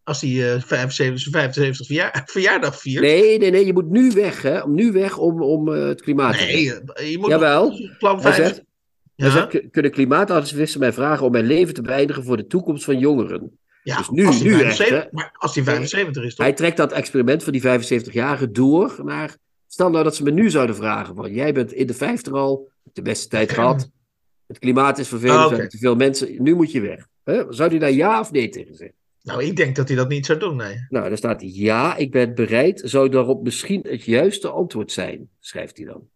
Speaker 2: als hij 75, 75 verjaar, verjaardag viert.
Speaker 3: Nee, nee, nee. Je moet nu weg, hè? Om nu weg om, om het klimaat
Speaker 2: nee, je moet.
Speaker 3: Jawel.
Speaker 2: Plan
Speaker 3: hij zegt, ja? zegt, kunnen klimaatactivisten mij vragen om mijn leven te beëindigen voor de toekomst van jongeren?
Speaker 2: Ja,
Speaker 3: dus nu,
Speaker 2: als hij
Speaker 3: nu
Speaker 2: 75,
Speaker 3: echt,
Speaker 2: maar als hij 75 is, toch?
Speaker 3: Hij trekt dat experiment van die 75-jarige door naar... Stel nou dat ze me nu zouden vragen van... Jij bent in de 50 al, de beste tijd gehad. Het klimaat is vervelend,
Speaker 2: oké.
Speaker 3: hebben te veel mensen. Nu moet je weg. Zou hij daar ja of nee tegen zeggen?
Speaker 2: Nou, ik denk dat hij dat niet zou doen, nee.
Speaker 3: Nou, daar staat ja, ik ben bereid. Zou daarop misschien het juiste antwoord zijn, schrijft hij dan.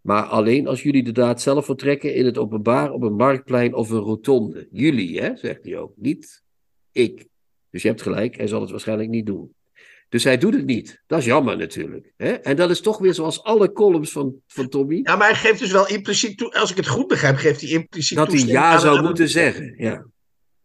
Speaker 3: Maar alleen als jullie de daad zelf vertrekken in het openbaar op een marktplein of een rotonde. Jullie, hè, zegt hij ook. Niet ik. Dus je hebt gelijk, hij zal het waarschijnlijk niet doen. Dus hij doet het niet. Dat is jammer natuurlijk. Hè? En dat is toch weer zoals alle columns van, van Tommy.
Speaker 2: Ja, maar hij geeft dus wel impliciet toe, als ik het goed begrijp, geeft hij impliciet
Speaker 3: dat hij ja
Speaker 2: aan-
Speaker 3: zou
Speaker 2: aan-
Speaker 3: moeten zeggen. Ja.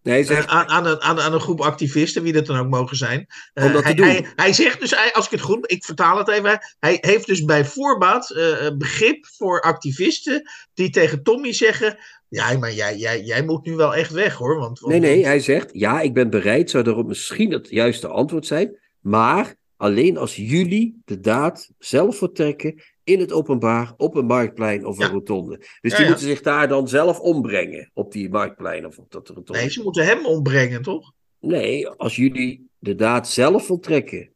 Speaker 3: Nee, hij zegt,
Speaker 2: aan, aan, een, aan, een groep activisten, wie dat dan ook mogen zijn. Eh,
Speaker 3: Om dat te
Speaker 2: hij,
Speaker 3: doen.
Speaker 2: Hij, hij zegt dus, hij- als ik het goed, ik vertaal het even. Hij heeft dus bij voorbaat een begrip voor activisten die tegen Tommy zeggen: Ja, maar jij, jij, jij moet nu wel echt weg hoor. Want, want-
Speaker 3: nee, nee, hij zegt ja, ik ben bereid, zou daarop misschien het juiste antwoord zijn. Maar alleen als jullie de daad zelf vertrekken in het openbaar, op een marktplein of een
Speaker 2: Ja.
Speaker 3: rotonde. Dus
Speaker 2: Ja,
Speaker 3: die
Speaker 2: ja.
Speaker 3: moeten zich daar dan zelf ombrengen, op die marktplein of op dat rotonde.
Speaker 2: Nee, ze moeten hem ombrengen, toch?
Speaker 3: Nee, als jullie de daad zelf voltrekken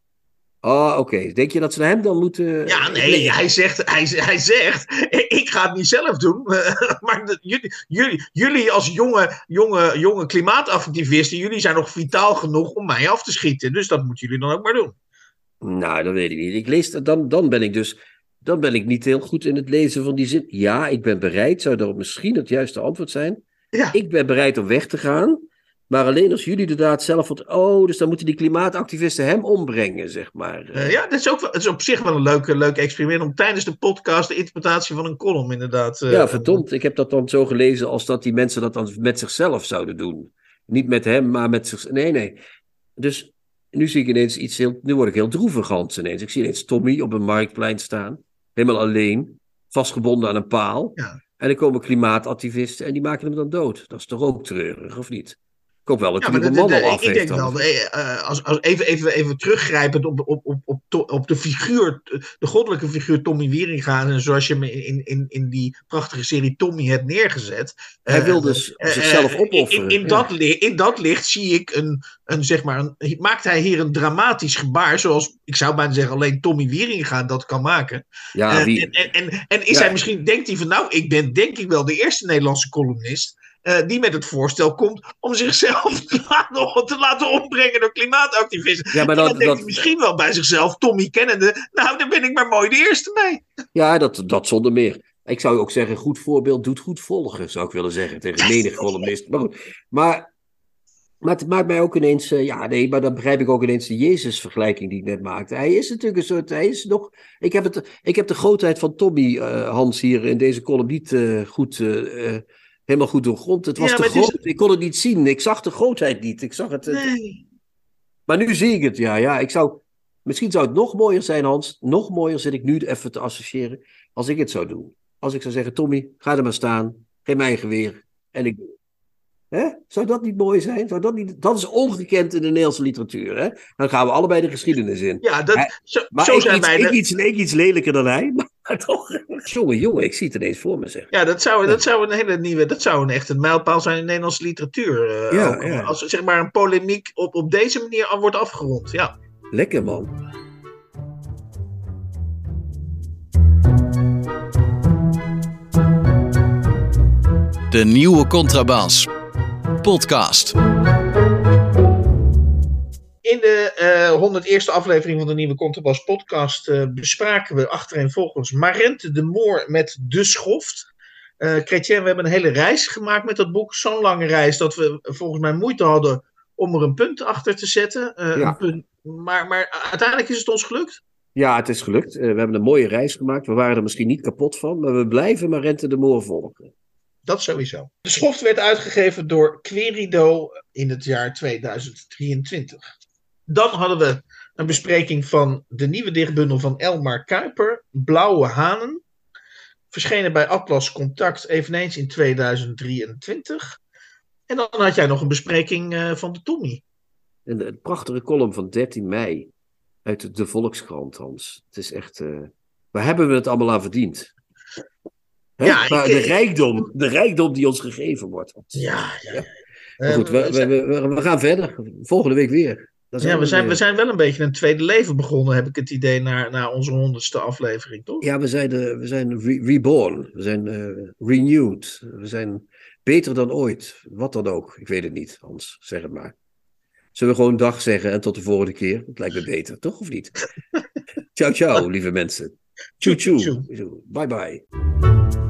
Speaker 3: Oh, oké. Denk je dat ze hem dan moeten...
Speaker 2: Ja, nee, hij zegt, hij, hij zegt ik ga het niet zelf doen, maar de, jullie, jullie, jullie als jonge, jonge, jonge klimaatactivisten, jullie zijn nog vitaal genoeg om mij af te schieten. Dus dat moeten jullie dan ook maar doen.
Speaker 3: Nou, dat weet ik niet. Ik lees, dan, dan ben ik dus dan ben ik niet heel goed in het lezen van die zin. Ja, ik ben bereid, zou dat misschien het juiste antwoord zijn. Ja. Ik ben bereid om weg te gaan. Maar alleen als jullie inderdaad zelf wat. Oh, dus dan moeten die klimaatactivisten hem ombrengen, zeg maar.
Speaker 2: Uh, ja, dat is, ook, dat is op zich wel een leuk, leuk experiment om tijdens de podcast de interpretatie van een column inderdaad.
Speaker 3: Uh, ja, verdomd. Ik heb dat dan zo gelezen als dat die mensen dat dan met zichzelf zouden doen. Niet met hem, maar met zichzelf. Nee, nee. Dus nu zie ik ineens iets heel. Nu word ik heel droevig, Hans ineens. Ik zie ineens Tommy op een marktplein staan helemaal alleen, vastgebonden aan een paal. Ja. En dan komen klimaatactivisten en die maken hem dan dood. Dat is toch ook treurig, of niet? Ik hoop wel dat hij ja, de, af Ik denk
Speaker 2: wel, uh, als, als even, even, even teruggrijpend op, op, op, op, op de figuur, de goddelijke figuur Tommy Wieringa, en zoals je hem in, in, in die prachtige serie Tommy hebt neergezet.
Speaker 3: Hij uh, wil dus uh, zichzelf opofferen.
Speaker 2: In, in, dat, in dat licht zie ik een, een, zeg maar, een, maakt hij hier een dramatisch gebaar, zoals ik zou bijna zeggen alleen Tommy Wieringa dat kan maken. Ja, wie... en, en, en, en is hij misschien, denkt hij van nou, ik ben denk ik wel de eerste Nederlandse columnist uh, die met het voorstel komt om zichzelf nog te laten ombrengen door klimaatactivisten. Ja, maar dan, denkt hij misschien wel bij zichzelf, Tommy kennende, nou, daar ben ik maar mooi de eerste mee.
Speaker 3: Ja, dat, dat zonder meer. Ik zou ook zeggen, goed voorbeeld doet goed volgen, zou ik willen zeggen, tegen menig columnist. Maar goed, maar, maar het maakt mij ook ineens, uh, ja nee, maar dan begrijp ik ook ineens de Jezus-vergelijking die ik net maakte. Hij is natuurlijk een soort, hij is nog, ik heb, het, ik heb de grootheid van Tommy, uh, Hans, hier in deze column niet goed helemaal goed doorgrond. Het was te groot. Ik kon het niet zien. Ik zag de grootheid niet. Ik zag het. Nee. Maar nu zie ik het. Ja, ja. Ik zou, misschien zou het nog mooier zijn, Hans. Nog mooier zit ik nu even te associëren. Als ik het zou doen. Als ik zou zeggen: Tommy, ga er maar staan. Geef mij een geweer. En ik Hè? Zou dat niet mooi zijn? Zou dat, niet... dat is ongekend in de Nederlandse literatuur. Hè? Dan gaan we allebei de geschiedenis in.
Speaker 2: Ja, dat, zo,
Speaker 3: maar
Speaker 2: zo zijn
Speaker 3: iets,
Speaker 2: wij.
Speaker 3: Ik, iets, ik iets lelijker dan hij, maar toch. Jongen, jongen, ik zie het ineens voor me zeg.
Speaker 2: Ja, dat zou, dat zou een hele nieuwe. Dat zou een echt een mijlpaal zijn in de Nederlandse literatuur. Uh, ja, ook, ja. Als zeg maar een polemiek op, op deze manier wordt afgerond. Ja.
Speaker 3: Lekker man.
Speaker 1: De nieuwe contrabas podcast.
Speaker 2: In de uh, eh, 101ste aflevering van de nieuwe Contrabas podcast uh, bespraken we achtereenvolgens Marente de Moor met De Schoft. Uh, Chrétien, we hebben een hele reis gemaakt met dat boek. Zo'n lange reis dat we volgens mij moeite hadden om er een punt achter te zetten. Ja. Een punt, maar, maar uiteindelijk is het ons gelukt.
Speaker 3: Ja, het is gelukt. we hebben een mooie reis gemaakt. We waren er misschien niet kapot van, maar we blijven Marente de Moor volgen.
Speaker 2: Dat sowieso. De schoft werd uitgegeven door Querido in het jaar 2023. Dan hadden we een bespreking van de nieuwe dichtbundel van Elmar Kuiper, Blauwe Hanen. Verschenen bij Atlas Contact eveneens in 2023. En dan had jij nog een bespreking uh, van de Tommy.
Speaker 3: Een, een, prachtige column van 13 mei uit de Volkskrant, Hans. Het is echt. Uh, waar hebben we het allemaal aan verdiend? Ja, maar de, rijkdom, de rijkdom die ons gegeven wordt.
Speaker 2: Ja, ja. ja.
Speaker 3: Maar goed, we, we, we, we, gaan verder. Volgende week weer.
Speaker 2: Ja, we zijn, we zijn wel een beetje een tweede leven begonnen, heb ik het idee, naar, naar onze honderdste aflevering, toch?
Speaker 3: Ja, we zijn, uh, we zijn reborn. We zijn uh, renewed. We zijn beter dan ooit. Wat dan ook. Ik weet het niet, Hans. Zeg het maar. Zullen we gewoon dag zeggen en tot de volgende keer? Het lijkt me beter, toch? Of niet? ciao, ciao, lieve mensen. Tjoe, tjoe. Bye, bye.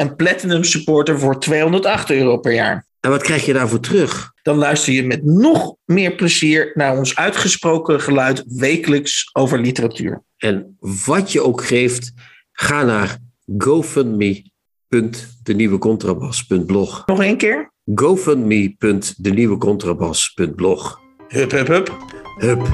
Speaker 2: en Platinum Supporter voor 208 euro per jaar.
Speaker 3: En wat krijg je daarvoor terug?
Speaker 2: Dan luister je met nog meer plezier naar ons uitgesproken geluid wekelijks over literatuur.
Speaker 3: En wat je ook geeft, ga naar gofundme.denieuwecontrabas.blog.
Speaker 2: Nog één keer?
Speaker 3: gofundme.denieuwecontrabas.blog.
Speaker 2: Hup, hup, hup.
Speaker 3: Hup.